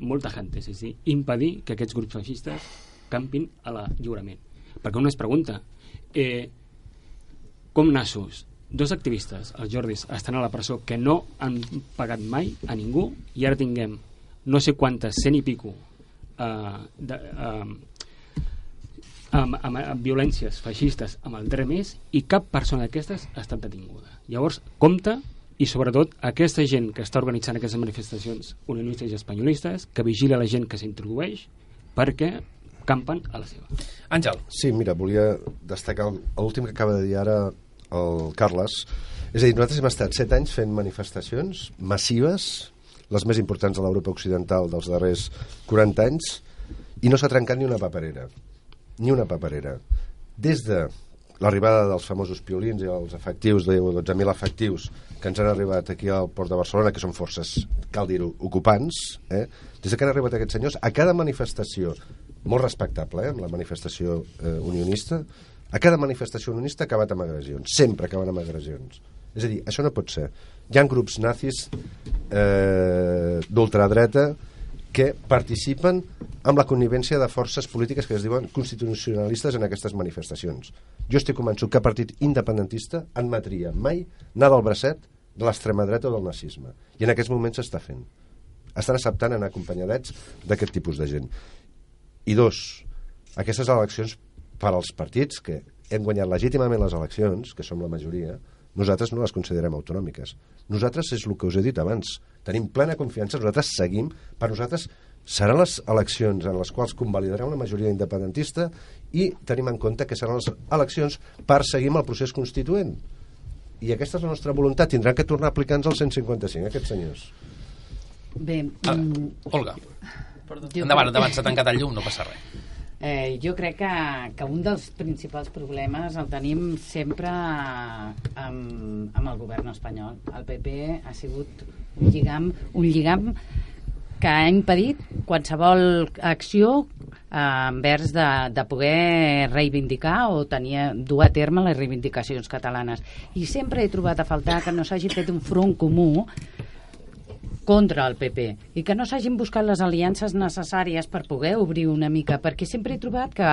molt tajantes, és a dir, impedir que aquests grups feixistes campin a la lliurement. Perquè una es pregunta, eh, com nassos, dos activistes, els Jordis, estan a la presó que no han pagat mai a ningú i ara tinguem no sé quantes, cent i pico eh, de, eh, amb, amb, amb violències feixistes amb el DREMES i cap persona d'aquestes ha estat detinguda. Llavors, compte i sobretot aquesta gent que està organitzant aquestes manifestacions unionistes i espanyolistes que vigila la gent que s'introdueix perquè campen a la seva. Àngel. Sí, mira, volia destacar l'últim que acaba de dir ara el Carles. És a dir, nosaltres hem estat set anys fent manifestacions massives, les més importants de l'Europa Occidental dels darrers 40 anys, i no s'ha trencat ni una paperera. Ni una paperera. Des de l'arribada dels famosos piolins i els efectius, de 12.000 efectius que ens han arribat aquí al Port de Barcelona, que són forces, cal dir-ho, ocupants, eh? des que han arribat aquests senyors, a cada manifestació, molt respectable, eh, amb la manifestació eh, unionista, a cada manifestació unionista ha acabat amb agressions, sempre acaben amb agressions. És a dir, això no pot ser. Hi ha grups nazis eh, d'ultradreta que participen amb la connivència de forces polítiques que es diuen constitucionalistes en aquestes manifestacions. Jo estic convençut que partit independentista admetria mai anar del bracet de l'extrema dreta o del nazisme. I en aquests moments s'està fent. Estan acceptant anar acompanyadets d'aquest tipus de gent. I dos, aquestes eleccions per als partits que hem guanyat legítimament les eleccions, que som la majoria, nosaltres no les considerem autonòmiques. Nosaltres és el que us he dit abans. Tenim plena confiança, nosaltres seguim. Per nosaltres seran les eleccions en les quals convalidarà una majoria independentista i tenim en compte que seran les eleccions per seguir amb el procés constituent. I aquesta és la nostra voluntat. Tindran que tornar a aplicar-nos el 155, aquests senyors. Bé, Ah, mm, Olga, Jo endavant, endavant, s'ha tancat el llum, no passa res. Eh, jo crec que, que un dels principals problemes el tenim sempre amb, amb el govern espanyol. El PP ha sigut un lligam, un lligam que ha impedit qualsevol acció eh, envers de, de poder reivindicar o tenir, dur a terme les reivindicacions catalanes. I sempre he trobat a faltar que no s'hagi fet un front comú contra el PP i que no s'hagin buscat les aliances necessàries per poder obrir una mica, perquè sempre he trobat que,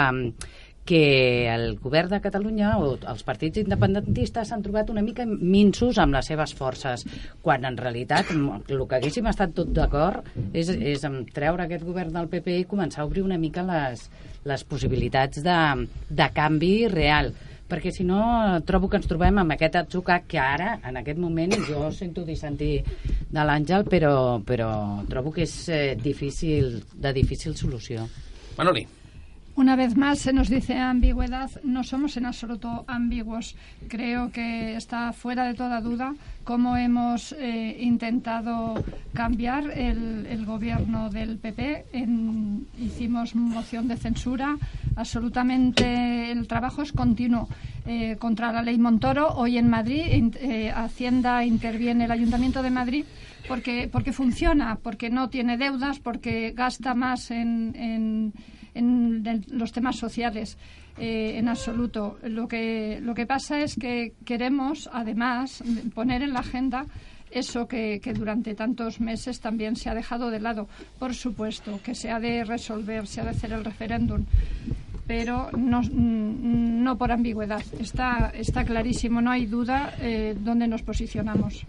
que el govern de Catalunya o els partits independentistes s'han trobat una mica minsos amb les seves forces, quan en realitat m- el que haguéssim estat tot d'acord és, és en treure aquest govern del PP i començar a obrir una mica les, les possibilitats de, de canvi real perquè si no trobo que ens trobem amb aquest atzucac que ara, en aquest moment, jo sento dissentir de l'Àngel, però, però trobo que és eh, difícil, de difícil solució. Manoli. Una vez más se nos dice ambigüedad. No somos en absoluto ambiguos. Creo que está fuera de toda duda cómo hemos eh, intentado cambiar el, el gobierno del PP. Hicimos moción de censura. Absolutamente el trabajo es continuo eh, contra la ley Montoro. Hoy en Madrid eh, Hacienda interviene el Ayuntamiento de Madrid porque, porque funciona, porque no tiene deudas, porque gasta más en, en los temas sociales. eh, en absoluto. Lo que, lo que pasa es que queremos, además, poner en la agenda eso que, que durante tantos meses también se ha dejado de lado. Por supuesto, que se ha de resolver, se ha de hacer el referéndum pero no, no por ambigüedad. Está, está clarísimo, no hay duda eh, dónde nos posicionamos.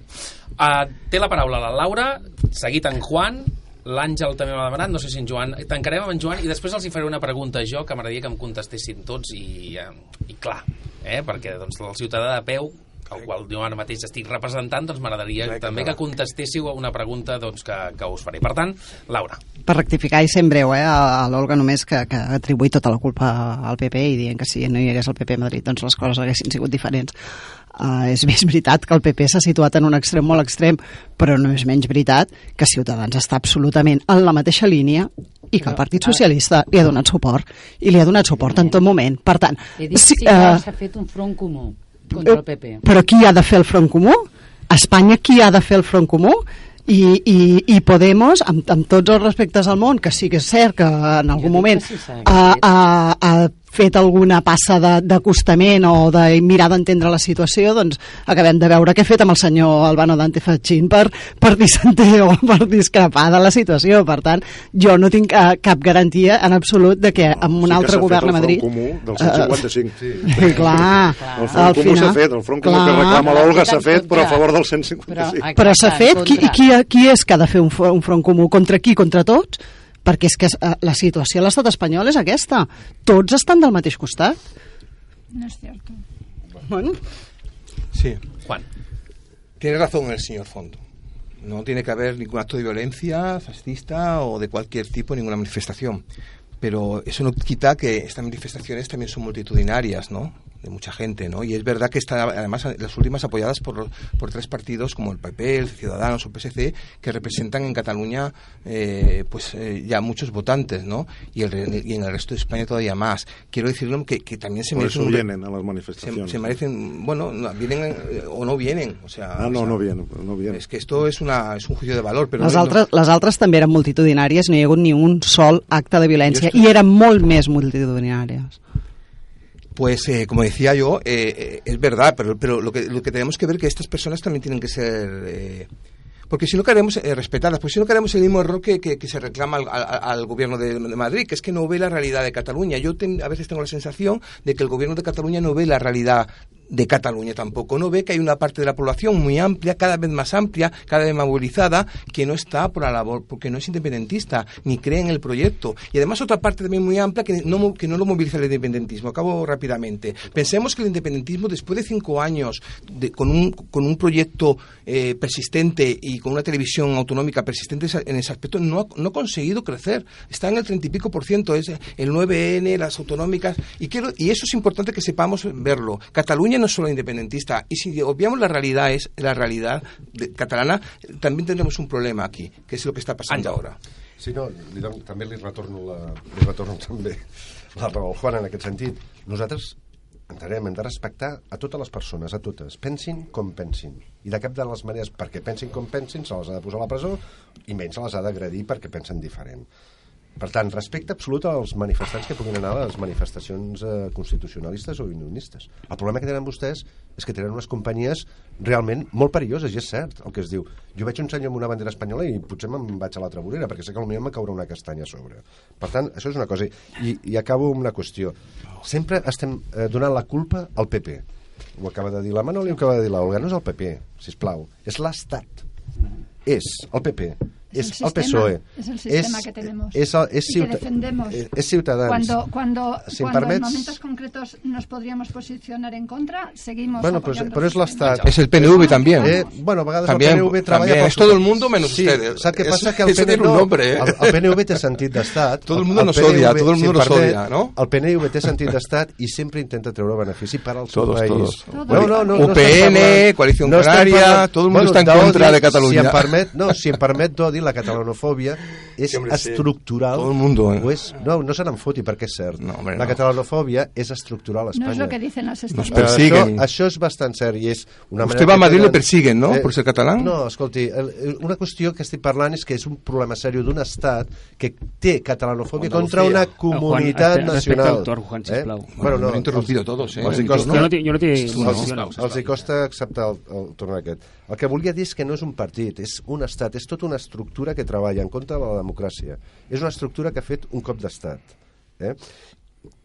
Uh, té la paraula la Laura, seguit en Juan, l'Àngel també m'ha demanat, no sé si en Joan... Tancarem amb en Joan i després els hi faré una pregunta jo que m'agradaria que em contestessin tots i, eh, i clar, eh, perquè doncs, el ciutadà de peu el qual jo ara mateix estic representant, doncs m'agradaria també que contestéssiu a una pregunta doncs, que, que us faré. Per tant, Laura, Per rectificar i sent breu, eh, a, a l'Olga només que, que atribuï tota la culpa al PP i dient que si no hi hagués el PP a Madrid doncs les coses haguessin sigut diferents. Uh, és més veritat que el PP s'ha situat en un extrem molt extrem, però no és menys veritat que Ciutadans està absolutament en la mateixa línia i que el Partit Socialista li ha donat suport i li ha donat suport en tot moment. Per tant, He dit si, eh, s'ha fet un front comú contra el PP. però qui ha de fer el front comú? A Espanya qui ha de fer el front comú? I, i, i Podemos, amb, amb tots els respectes al món, que sí que és cert que en algun moment que sí s'ha ha, fet. Fet alguna passa de- d'acostament o de mirar d'entendre la situació, doncs acabem de veure què ha fet amb el senyor Albano Dante Fachin per, per dissentir o per discrepar de la situació. Per tant, jo no tinc eh, cap garantia en absolut de que amb un sí que altre s'ha fet govern el a Madrid... front comú del 155. Eh, sí, clar, El front comú s'ha fet, el front comú que reclama l'Olga s'ha fet, però a favor del 155. Però s'ha fet? Qui, qui, qui és que ha de fer un front comú? Contra qui? Contra tots? Perquè és que eh, la situació a l'estat espanyol és aquesta. Tots estan del mateix costat. No es cierto. Bueno, Sí. Juan. Tiene razón el señor Fondo. No tiene que haber ningún acto de violencia fascista o de cualquier tipo en ninguna manifestación. Pero eso no quita que estas manifestaciones también son multitudinarias, ¿no? De mucha gente, ¿no? Y es verdad que está, además, las últimas apoyadas por, por tres partidos como el PP, el Ciudadanos o PSC, que representan en Cataluña, eh, pues eh, ya muchos votantes, ¿no? Y, el, y en el resto de España todavía más. Quiero decirlo que, que también se Por merecen eso vienen a las manifestaciones. se, se merecen, bueno, no, vienen eh, o no vienen, o sea, Ah, no, o sea, no vienen, no vienen. Es que esto es una es un juicio de valor, pero les, no- altres, les altres també eren multitudinàries, no hi ha hagut ni un sol acte de violència, és que- i eren molt més multitudinàries. Pues, eh, como decía yo, eh, eh, es verdad, pero, pero lo, que, lo que tenemos que ver que estas personas también tienen que ser... eh, porque si no queremos eh, respetadas, pues si no queremos el mismo error que, que- se reclama al gobierno de, de Madrid, que es que no ve la realidad de Cataluña. Yo ten- a veces tengo la sensación de que el gobierno de Cataluña no ve la realidad de Cataluña tampoco. No ve que hay una parte de la población muy amplia, cada vez más amplia, cada vez más movilizada, que no está por la labor, porque no es independentista, ni cree en el proyecto. Y además otra parte también muy amplia que no, que no lo moviliza el independentismo. Acabo rápidamente. Pensemos que el independentismo, después de cinco años de- con, un, con un proyecto eh, persistente y con una televisión autonómica persistente en ese aspecto, no ha, no ha conseguido crecer. Está en el treinta y pico por ciento, es el 9N, las autonómicas, y, quiero, y eso es importante que sepamos verlo. Cataluña no es solo independentista, y si obviamos la realidad, es la realidad de- catalana, también tendremos un problema aquí, que es lo que está pasando ahora. Sí, no, li don, també li retorno, la, li retorno també la raó al Juan en aquest sentit. Nosaltres entenem, hem de respectar a totes les persones, a totes. Pensin com pensin. I de cap de les maneres, perquè pensin com pensin, se les ha de posar a la presó i menys se les ha d'agredir perquè pensen diferent. Per tant, respecte absolut als manifestants que puguin anar a les manifestacions eh, constitucionalistes o unionistes. El problema que tenen vostès és que tenen unes companyies realment molt perilloses, i és cert el que es diu. Jo veig un senyor amb una bandera espanyola i potser me'n vaig a l'altra vorera, perquè sé que potser me caurà una castanya a sobre. Per tant, això és una cosa. I, i acabo amb una qüestió. Sempre estem eh, donant la culpa al PP. Ho acaba de dir la Manoli ho acaba de dir l'Olga. No és el PP, si plau. És l'Estat. És el PP. Es És el el PSOE. sistema, es el sistema que tenemos És, el, és, y que defendemos. eh, és Ciutadans. Cuando, cuando, cuando en permets- momentos concretos nos podríamos posicionar en contra, seguimos Bueno, pues, és el sistema. l'Estat. Es el PNV también. Eh, bueno, a vegades También, el PNV treballa... Es todo seu- el mundo menos sí, ustedes. Saps què passa? Que el PNV, no, nombre, eh. el, el PNV té sentit d'estat. Todo el mundo nos odia, todo el mundo nos odia, ¿no? El PNV té sentit d'estat i sempre intenta treure benefici per al seu Todos, país. todos. No, no, no, no UPN, Coalición estem Canaria, todo el mundo está en d'odi, contra de Cataluña. Si em permet, no, si em permet d'odi, la catalanofòbia és Sí, hombre, sí. estructural. Todo el mundo, eh. O és, no, no se n'en foti, perquè és cert. No, hombre, la no. catalanofòbia és estructural a No Espanya. es lo que dicen Nos estadísticas. persiguen. Això, això és bastant cert i és una Usted va a Madrid y le tenen- persiguen, ¿no? Por ser catalán. No, escolti, el- el- una qüestió que estic parlant és que és un problema seriós d'un estat que té catalanofòbia contra una Juan, comunitat respecte- respecte nacional. al torn, Juan, sisplau. Bueno, Bueno, no, interrumpido todos, ¿eh? Els hi El costa, Jo no tinc- jo no tinc els, els hi costa acceptar el, el torn aquest. El que volia dir és que no és un partit, és un estat, és tota una estructura que treballa en contra de la democràcia. És una estructura que ha fet un cop d'estat. Eh?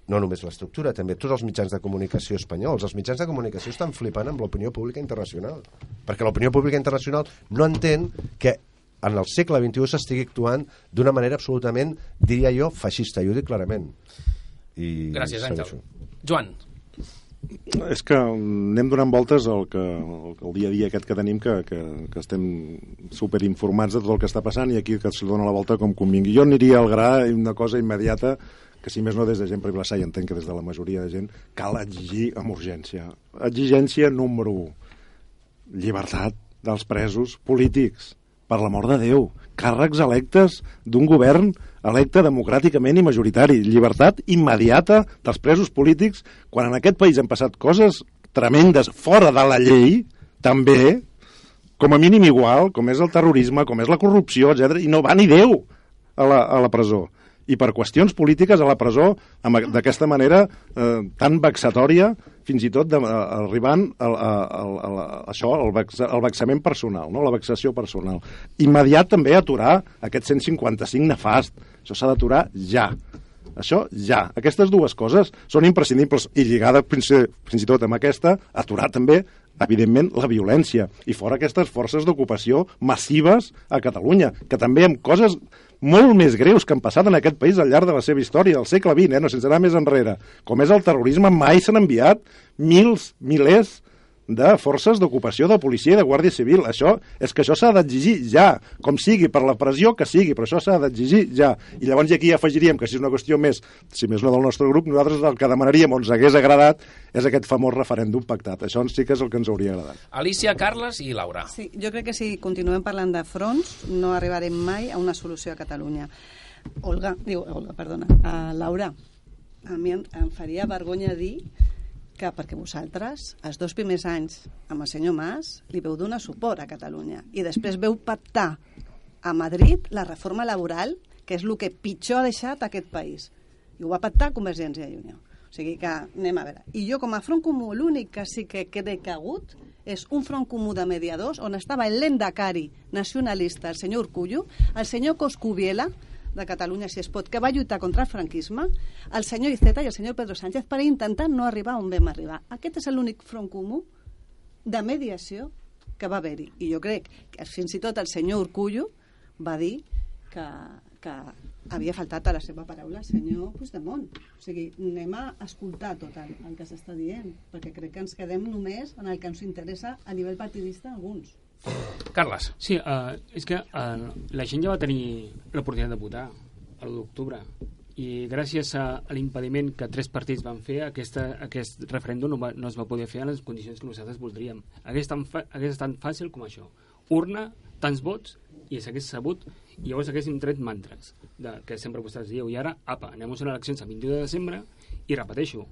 no només l'estructura, també tots els mitjans de comunicació espanyols. Els mitjans de comunicació estan flipant amb l'opinió pública internacional, perquè l'opinió pública internacional no entén que en el segle XXI s'estigui actuant d'una manera absolutament, diria jo, feixista, i ho dic clarament. I Gràcies, Àngel. Joan, És que anem donant voltes al que, al dia a dia aquest que tenim, que, que, que estem superinformats de tot el que està passant i aquí que li dona la volta com convingui. Jo aniria al gra una cosa immediata que si més no des de gent Vilassar i entenc que des de la majoria de gent cal exigir amb urgència. Exigència número 1. Llibertat dels presos polítics. Per l'amor de Déu. Càrrecs electes d'un govern electe democràticament i majoritari. Llibertat immediata dels presos polítics quan en aquest país han passat coses tremendes fora de la llei, també, com a mínim igual, com és el terrorisme, com és la corrupció, etc i no va ni Déu a la, a la presó. I per qüestions polítiques a la presó d'aquesta manera eh, tan vexatòria, fins i tot de, a, arribant a, a, a, això, al, vex, al vexament personal, no? la vexació personal. Immediat també aturar aquest 155 nefast. Això s'ha d'aturar ja. Això ja. Aquestes dues coses són imprescindibles i lligada fins, fins i tot amb aquesta, aturar també evidentment, la violència i fora aquestes forces d'ocupació massives a Catalunya, que també amb coses molt més greus que han passat en aquest país al llarg de la seva història, del segle XX, eh, no sense anar més enrere, com és el terrorisme, mai s'han enviat mils, milers de forces d'ocupació de policia i de guàrdia civil. Això és que això s'ha d'exigir ja, com sigui, per la pressió que sigui, però això s'ha d'exigir ja. I llavors aquí afegiríem que si és una qüestió més, si més no del nostre grup, nosaltres el que demanaríem o ens hagués agradat és aquest famós referèndum pactat. Això sí que és el que ens hauria agradat. Alicia, Carles i Laura. Sí, jo crec que si continuem parlant de fronts no arribarem mai a una solució a Catalunya. Olga, diu, Olga, perdona, uh, Laura, a mi em, em faria vergonya dir que perquè vosaltres, els dos primers anys amb el senyor Mas, li veu donar suport a Catalunya i després veu pactar a Madrid la reforma laboral, que és el que pitjor ha deixat aquest país. I ho va pactar Convergència i Unió. O sigui que anem a veure. I jo com a front comú l'únic que sí que crec que ha hagut és un front comú de mediadors on estava el l'endacari nacionalista, el senyor Urcullo, el senyor Coscubiela, de Catalunya, si es pot, que va lluitar contra el franquisme, el senyor Iceta i el senyor Pedro Sánchez per intentar no arribar on vam arribar. Aquest és l'únic front comú de mediació que va haver-hi. I jo crec que fins i tot el senyor Urcullo va dir que, que havia faltat a la seva paraula el senyor Puigdemont. O sigui, anem a escoltar tot el, el que s'està dient, perquè crec que ens quedem només en el que ens interessa a nivell partidista alguns. Carles. Sí, uh, és que uh, la gent ja va tenir l'oportunitat de votar a l'1 d'octubre i gràcies a, a l'impediment que tres partits van fer, aquesta, aquest referèndum no, va, no es va poder fer en les condicions que nosaltres voldríem. Hagués tan, fa, hagués tan fàcil com això. Urna, tants vots, i s'hagués sabut, i llavors haguéssim tret mantres, de, que sempre vostès dieu. I ara, apa, anem a unes eleccions el 21 de desembre, i repeteixo,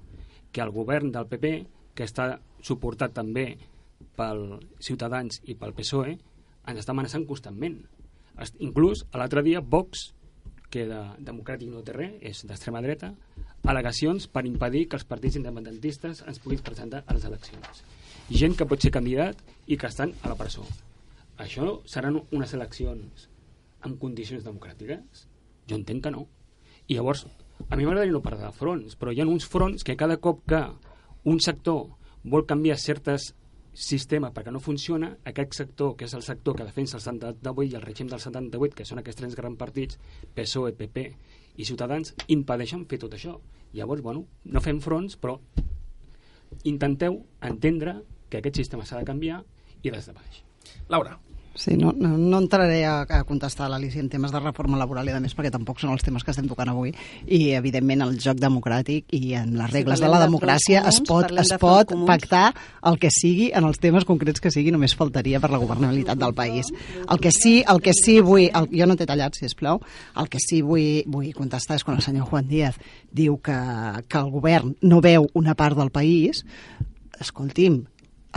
que el govern del PP, que està suportat també pel Ciutadans i pel PSOE ens està amenaçant constantment. Inclús, l'altre dia, Vox, que de democràtic no té res, és d'extrema dreta, al·legacions per impedir que els partits independentistes ens puguin presentar a les eleccions. Gent que pot ser candidat i que estan a la presó. Això seran unes eleccions amb condicions democràtiques? Jo entenc que no. I llavors, a mi m'agradaria no parlar de fronts, però hi ha uns fronts que cada cop que un sector vol canviar certes sistema perquè no funciona, aquest sector, que és el sector que defensa el 78 i el règim del 78, que són aquests tres grans partits, PSOE, PP i Ciutadans, impedeixen fer tot això. Llavors, bueno, no fem fronts, però intenteu entendre que aquest sistema s'ha de canviar i des de baix. Laura. Sí, no, no, no entraré a, a contestar a l'Alicia en temes de reforma laboral i de més perquè tampoc són els temes que estem tocant avui i evidentment el joc democràtic i en les Si regles de parlem la de democràcia es comuns, pot, es de pot fronts comuns. pactar el que sigui en els temes concrets que sigui, només faltaria per la governabilitat del país. El que sí, el que sí vull, el, jo no t'he tallat, si plau, el que sí vull, vull contestar és quan el senyor Juan Díaz diu que, que el govern no veu una part del país, escolti'm,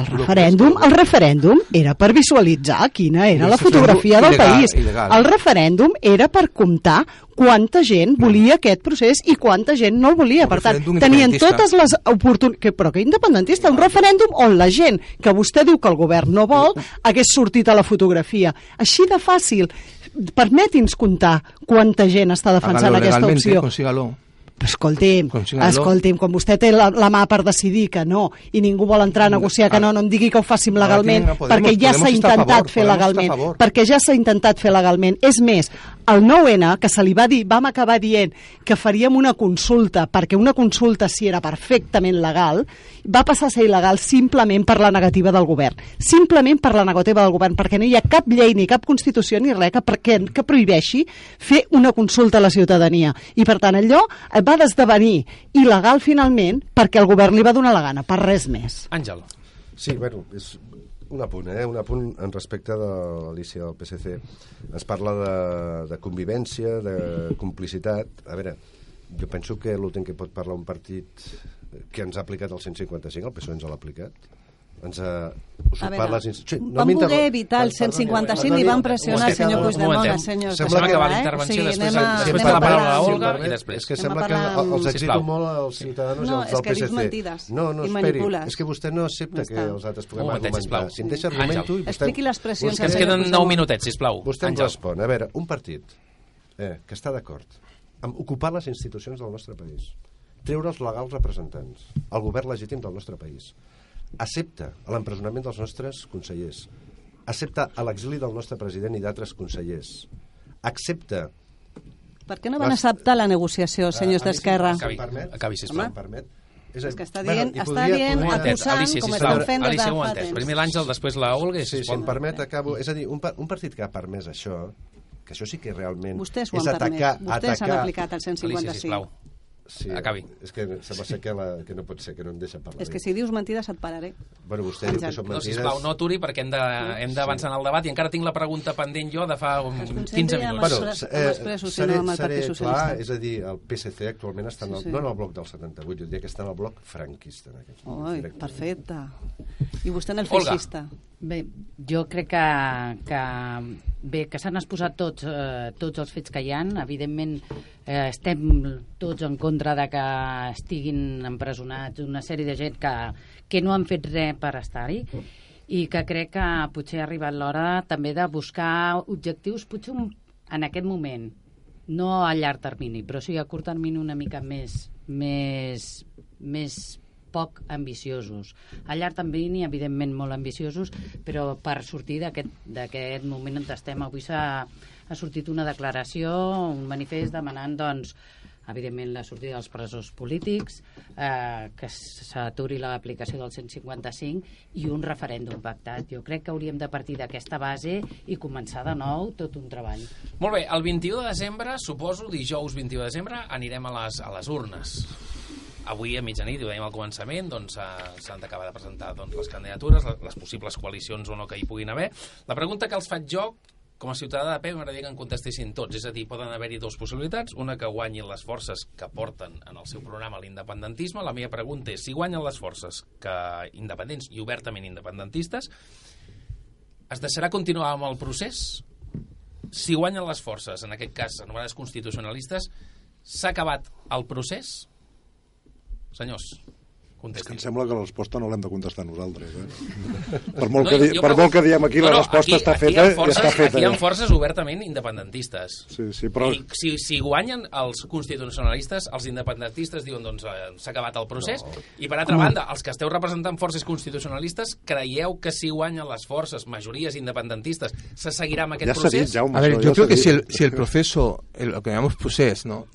el referèndum, el referèndum era per visualitzar quina era la fotografia del país. El referèndum era per comptar quanta gent volia aquest procés i quanta gent no el volia. Per tant, tenien totes les oportunitats... Però que independentista? Un referèndum on la gent que vostè diu que el govern no vol hagués sortit a la fotografia. Així de fàcil. Permeti'ns comptar quanta gent està defensant aquesta opció. consígalo. Escolti'm, Consígalo. escolti'm, quan vostè té la, la mà per decidir que no i ningú vol entrar a negociar que no, no em digui que ho fàssim legalment, tienen- podemos- perquè ja s'ha intentat favor, fer legalment, perquè ja s'ha intentat fer legalment. És més, el 9-N, que se li va dir, vam acabar dient que faríem una consulta, perquè una consulta sí era perfectament legal, va passar a ser il·legal simplement per la negativa del govern. Simplement per la negativa del govern, perquè no hi ha cap llei ni cap constitució ni res que, que, que prohibeixi fer una consulta a la ciutadania. I per tant allò va desdevenir il·legal finalment perquè el govern li va donar la gana, per res més. Àngel. Sí, bueno, és un apunt, eh? Un apunt en respecte de l'Alicia del PSC. Ens parla de, de convivència, de complicitat. A veure, jo penso que l'últim que pot parlar un partit que ens ha aplicat el 155, el PSOE ens l'ha aplicat, ens ha usurpat veure, les... inst- Sí, Van voler evitar el Perdoni, 155 perdoni, i van pressionar el senyor Puigdemont, senyor Sembla Deixem que- acabar eh? la intervenció, Sí, després, després anem de la a paraula a Olga i després. És que sembla que els Sisplau. molt als ciutadans No, els és del que dius PSC. mentides no, no, i esperi. manipules. És que vostè no accepta que els altres puguem argumentar. sisplau. Si em deixa argumento... i vostè- Expliqui les pressions Que ens queden senyor 9 Puigdemont. minutets, sisplau. Vostè em respon. A veure, un partit eh, que està d'acord amb ocupar les institucions del nostre país, treure els legals representants, el govern legítim del nostre país, accepta l'empresonament dels nostres consellers, accepta l'exili del nostre president i d'altres consellers, accepta... Per què no van acceptar la negociació, senyors a mi, d'Esquerra? Acabi, permet, acabi, sisplau. si em permet, És, És que està bueno, dient, està podria- dient podria- acusant Alicia, com estan fent des de fa entès. temps. Primer l'Àngel, després la Olga Sí, si em permet, acabo. És a dir, un, un partit que ha permès això, que això sí que realment Vostès ho és han permès. atacar... Vostès han atacar... aplicat el 155. Alicia, sisplau. Sí, Acabi. És que sembla ser que, la, que no pot ser, que no em deixa parlar. És que si dius mentides et pararé. Bueno, vostè diu que són No, mentides... sisplau, no aturi perquè hem de- hem d'avançar en el debat i encara tinc la pregunta pendent jo de fa um, Es 15 concentri en minuts. Bueno, eh, presos, seré, sinó amb el seré Partit clar, és a dir, el PSC actualment està en el, Sí, sí. no en el bloc del 78, jo diria que està en el bloc franquista. En aquests moments, Oi, perfecte. I vostè en el Olga. feixista. Bé, jo crec que, que bé, que s'han exposat tots, eh, tots els fets que hi han. Evidentment, eh, estem tots en contra de que estiguin empresonats una sèrie de gent que, que no han fet res per estar-hi i que crec que potser ha arribat l'hora també de buscar objectius potser un, en aquest moment no a llarg termini, però sí a curt termini una mica més, més, més poc ambiciosos. A llarg termini, evidentment, molt ambiciosos, però per sortir d'aquest moment on estem, avui s'ha ha sortit una declaració, un manifest demanant, doncs, evidentment, la sortida dels presos polítics, eh, que s'aturi l'aplicació del 155 i un referèndum pactat. Jo crec que hauríem de partir d'aquesta base i començar de nou tot un treball. Molt bé, el 21 de desembre, suposo, dijous 21 de desembre, anirem a les, a les urnes. Avui a mitjanit, ho dèiem al començament, doncs s'ha- s'han d'acabar de presentar doncs, les candidatures, les, les possibles coalicions o no que hi puguin haver. La pregunta que els faig jo, com a ciutadà de peu, m'agradaria que en contestessin tots. És a dir, poden haver-hi dues possibilitats. Una, que guanyin les forces que porten en el seu programa l'independentisme. La meva pregunta és, si guanyen les forces que independents i obertament independentistes, es deixarà continuar amb el procés? Si guanyen les forces, en aquest cas anomenades constitucionalistes, s'ha acabat el procés? Senyors, És que contestin. em sembla que la resposta no l'hem de contestar nosaltres. Eh? Per, molt No, que, di, jo per molt que diem aquí, la No, no, resposta està aquí feta hi ha forces, i està feta. Aquí hi ha ja. forces obertament independentistes. Sí, sí, però... I si, si guanyen els constitucionalistes, els independentistes diuen doncs eh, s'ha acabat el procés no. i per altra Home. banda, els que esteu representant forces constitucionalistes creieu que si guanyen les forces, majories independentistes, se seguirà amb aquest Ja procés? dit, Jaume, A ver, això yo ja creo s'ha que si el, si el proceso, el- lo que llamamos procés, ¿no?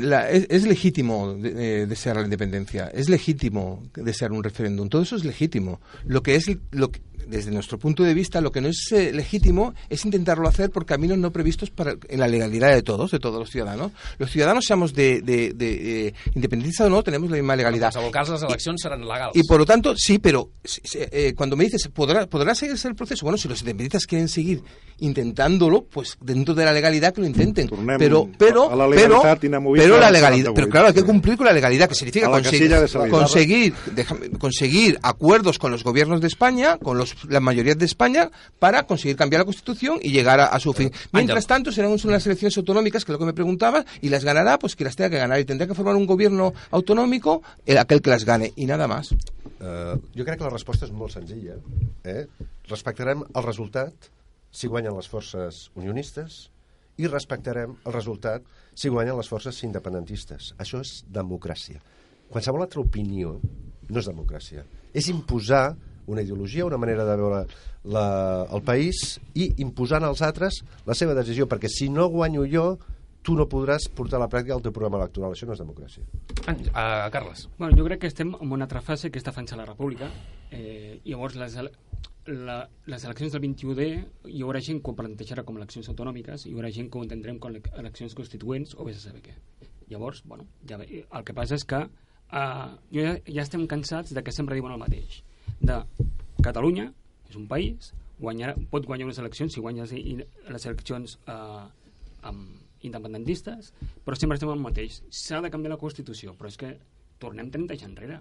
La- es, es legítimo eh, desear la independencia, es legítimo desear un referéndum, todo eso es legítimo. Lo que es, lo que- desde nuestro punto de vista, lo que no es eh, legítimo es intentarlo hacer por caminos no previstos para, en la legalidad de todos, de todos los ciudadanos. Los ciudadanos, seamos de, de, de, eh, independentistas o no, tenemos la misma En legalidad. qualsevol cas, les eleccions seran legals. Y por lo tanto, sí, pero si- si- eh, cuando me dices, ¿podrá, ¿podrá seguirse el proceso? Bueno, si los independentistas quieren seguir intentándolo, pues dentro de la legalidad que lo intenten. Tornem pero, pero, a la pero, pero la legalidad, 78. pero claro, hay que cumplir con la legalidad, que significa conseguir, conseguir, déjame- conseguir acuerdos con los gobiernos de España, con los, las mayorías de España, para conseguir cambiar la Constitución y llegar a, a su fin. Mientras tanto, serán unas elecciones autonómicas, que es lo que me preguntaba, y las ganará, pues que las tenga que ganar, y tendrá que formar un gobierno autonómico, el, aquel que las gane, y nada más. Uh, jo crec que la resposta és molt senzilla. Eh? Respectarem el resultat si guanyen les forces unionistes i respectarem el resultat si guanyen les forces independentistes. Això és democràcia. Qualsevol altra opinió no és democràcia. És imposar una ideologia, una manera de veure la, el país i imposant als altres la seva decisió, perquè si no guanyo jo, tu no podràs portar a la pràctica el teu programa electoral. Això no és democràcia. Àngel, uh, Carles. Bueno, jo crec que estem en una altra fase que és defensar la república. Eh, i llavors, les, la, les eleccions del 21D hi haurà gent que ho plantejarà com eleccions autonòmiques i hi haurà gent que ho entendrem com ele- eleccions constituents o vés a saber què. Llavors, bueno, ja el que passa és que eh, ja, ja estem cansats de que sempre diuen el mateix. De Catalunya és un país, guanyarà, pot guanyar unes eleccions si guanya les, eleccions eh, amb independentistes, però sempre estem el mateix. S'ha de canviar la Constitució, però és que tornem 30 anys enrere.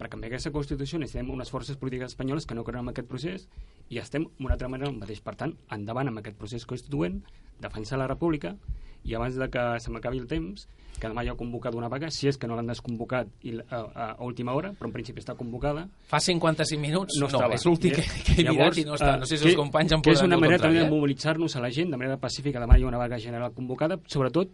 Per canviar aquesta Constitució necessitem unes forces polítiques espanyoles que no creuen en aquest procés i estem d'una altra manera el mateix. Per tant, endavant amb aquest procés constituent, defensar la república i abans de que se m'acabi el temps, que demà ja ha convocat una vaga, si és que no l'han desconvocat i, a, a, última hora, però en principi està convocada, Fa 55 minuts? no, estava. és l'últim que, que he mirat i no està. No sé si els que- companys em que és poden una manera també de eh? mobilitzar-nos a la gent de manera pacífica. Demà hi ha una vaga general convocada, sobretot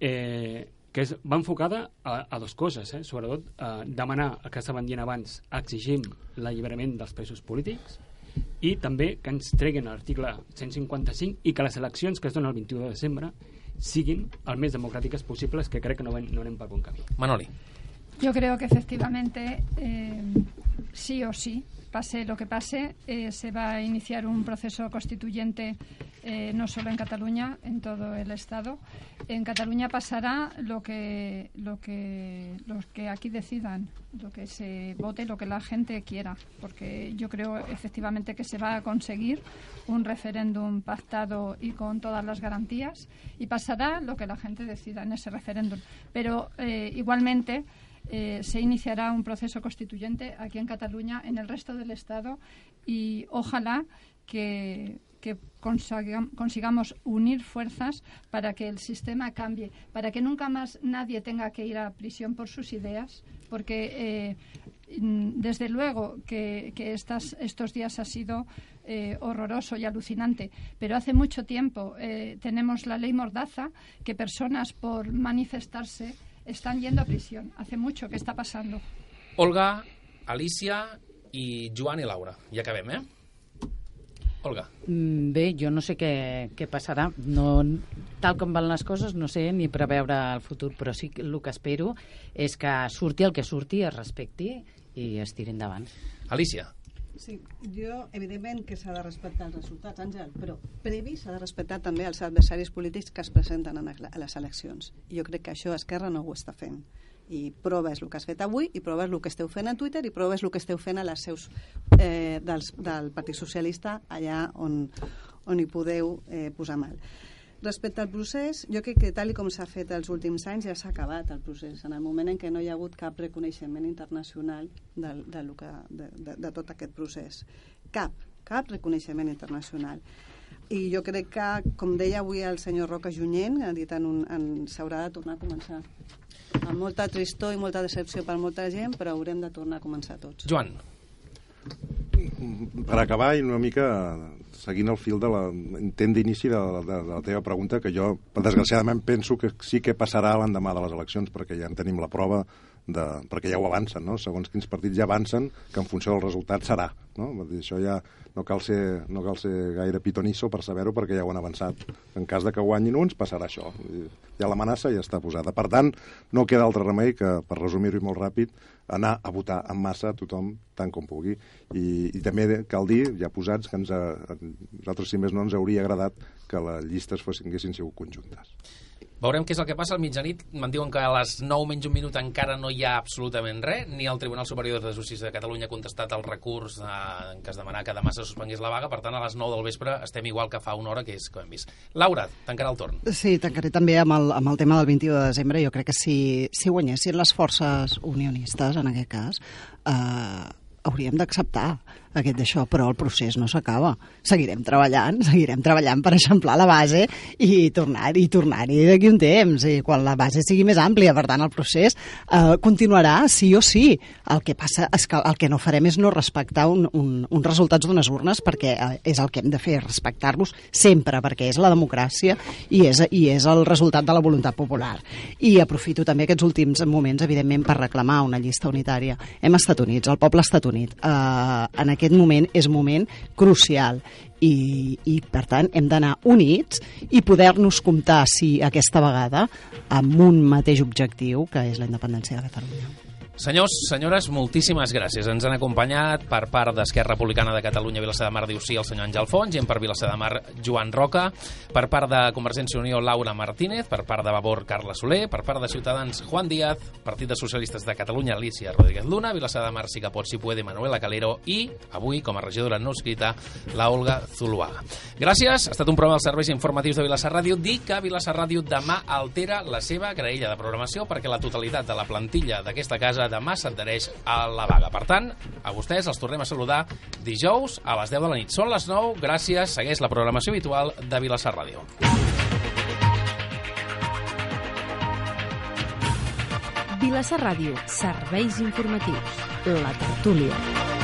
eh, que és, va enfocada a, a dues coses, eh? sobretot a demanar el que estaven dient abans, exigim l'alliberament dels presos polítics i també que ens treguin l'article 155 i que les eleccions que es donen el 21 de desembre siguin el més democràtiques possibles, que crec que no, ven, no anem per bon camí. Manoli. Yo creo que efectivamente, eh, sí o sí, pase lo que pase, eh, se va a iniciar un proceso constituyente eh, no solo en Cataluña, en todo el Estado. En Cataluña pasará lo que, lo que los que aquí decidan, lo que se vote, lo que la gente quiera, porque yo creo efectivamente que se va a conseguir un referéndum pactado y con todas las garantías y pasará lo que la gente decida en ese referéndum. Pero eh, igualmente eh, se iniciará un proceso constituyente aquí en Cataluña, en el resto del Estado, y ojalá que, que consigam- consigamos unir fuerzas para que el sistema cambie, para que nunca más nadie tenga que ir a prisión por sus ideas, porque eh, desde luego que, estos días ha sido eh, horroroso y alucinante, pero hace mucho tiempo tenemos la ley Mordaza, que personas por manifestarse están yendo a prisión. Hace mucho que está pasando. Olga, Alicia i Joan i Laura. Ja acabem, eh? Olga. Mm, Bé, jo no sé què, què passarà. No, tal com van les coses, no sé ni preveure el futur, però sí que el que espero és que surti el que surti, es respecti i es tiri endavant. Alicia. Sí, jo, evidentment que s'ha de respectar els resultats, Àngel, però previ s'ha de respectar també els adversaris polítics que es presenten a les eleccions. Jo crec que això Esquerra no ho està fent. I prova és el que has fet avui, i prova és el que esteu fent a Twitter, i prova és el que esteu fent a les seus eh, dels, del Partit Socialista, allà on, on hi podeu eh, posar mal. Respecte al procés, jo crec que tal com s'ha fet els últims anys ja s'ha acabat el procés, en el moment en què no hi ha hagut cap reconeixement internacional de, de, que, de, de, de tot aquest procés. Cap, cap reconeixement internacional. I jo crec que, com deia avui el senyor Roca Junyent, ha dit en un, en, s'haurà de tornar a començar. Amb molta tristor i molta decepció per molta gent, però haurem de tornar a començar tots. Joan. Per acabar i una mica seguint el fil de l'intent d'inici de, de, de la teva pregunta, que jo, desgraciadament, penso que sí que passarà l'endemà de les eleccions, perquè ja en tenim la prova, de, perquè ja ho avancen, no? segons quins partits ja avancen, que en funció del resultat serà. No? Dir, això ja no cal ser, no cal ser gaire pitonisso per saber-ho, perquè ja ho han avançat. En cas de que guanyin uns, passarà això. Ja l'amenaça ja està posada. Per tant, no queda altre remei que, per resumir-ho molt ràpid, anar a votar en massa tothom tant com pugui. I, i també cal dir, ja posats, que ens ha, a nosaltres, si més no, ens hauria agradat que les llistes fossin, haguessin sigut conjuntes. Veurem què és el que passa al mitjanit. Me'n diuen que a les 9 menys un minut encara no hi ha absolutament res, ni el Tribunal Superior de Justícia de Catalunya ha contestat el recurs eh, en què es demanà que demà se suspengués la vaga, per tant, a les 9 del vespre estem igual que fa una hora, que és que hem vist. Laura, tancarà el torn. Sí, tancaré també amb el, amb el tema del 21 de desembre. Jo crec que si, si guanyessin les forces unionistes, en aquest cas, eh, hauríem d'acceptar aquest d'això, però el procés no s'acaba. Seguirem treballant, seguirem treballant per eixamplar la base i tornar-hi tornar-hi d'aquí un temps, i quan la base sigui més àmplia. Per tant, el procés eh, continuarà sí o sí. El que passa és que el que no farem és no respectar un, un, uns resultats d'unes urnes perquè eh, és el que hem de fer, respectar-los sempre, perquè és la democràcia i és, i és el resultat de la voluntat popular. I aprofito també aquests últims moments, evidentment, per reclamar una llista unitària. Hem estat units, el poble ha estat unit. Eh, en aquest moment és moment crucial i, i per tant hem d'anar units i poder-nos comptar sí aquesta vegada amb un mateix objectiu que és la independència de Catalunya. Senyors, senyores, moltíssimes gràcies. Ens han acompanyat per part d'Esquerra Republicana de Catalunya Vilassar de Mar diu sí el senyor Àngel Font, gent per Vilassar de Mar Joan Roca, per part de Convergència i Unió Laura Martínez, per part de Vavor Carla Soler, per part de Ciutadans Juan Díaz, Partit de Socialistes de Catalunya Alicia Rodríguez Luna, Vilassar de Mar sí que pot si puede Manuela Calero i, avui, com a regidora no escrita, la Olga Zuluà. Gràcies, ha estat un programa dels serveis informatius de Vilassar Ràdio. Dic que Vilassar Ràdio demà altera la seva graella de programació perquè la totalitat de la plantilla d'aquesta casa demà s'adhereix a la vaga. Per tant, a vostès els tornem a saludar dijous a les 10 de la nit. Són les 9, gràcies, segueix la programació habitual de Vilassar Ràdio. Vilassar Ràdio, serveis informatius. La tertúlia.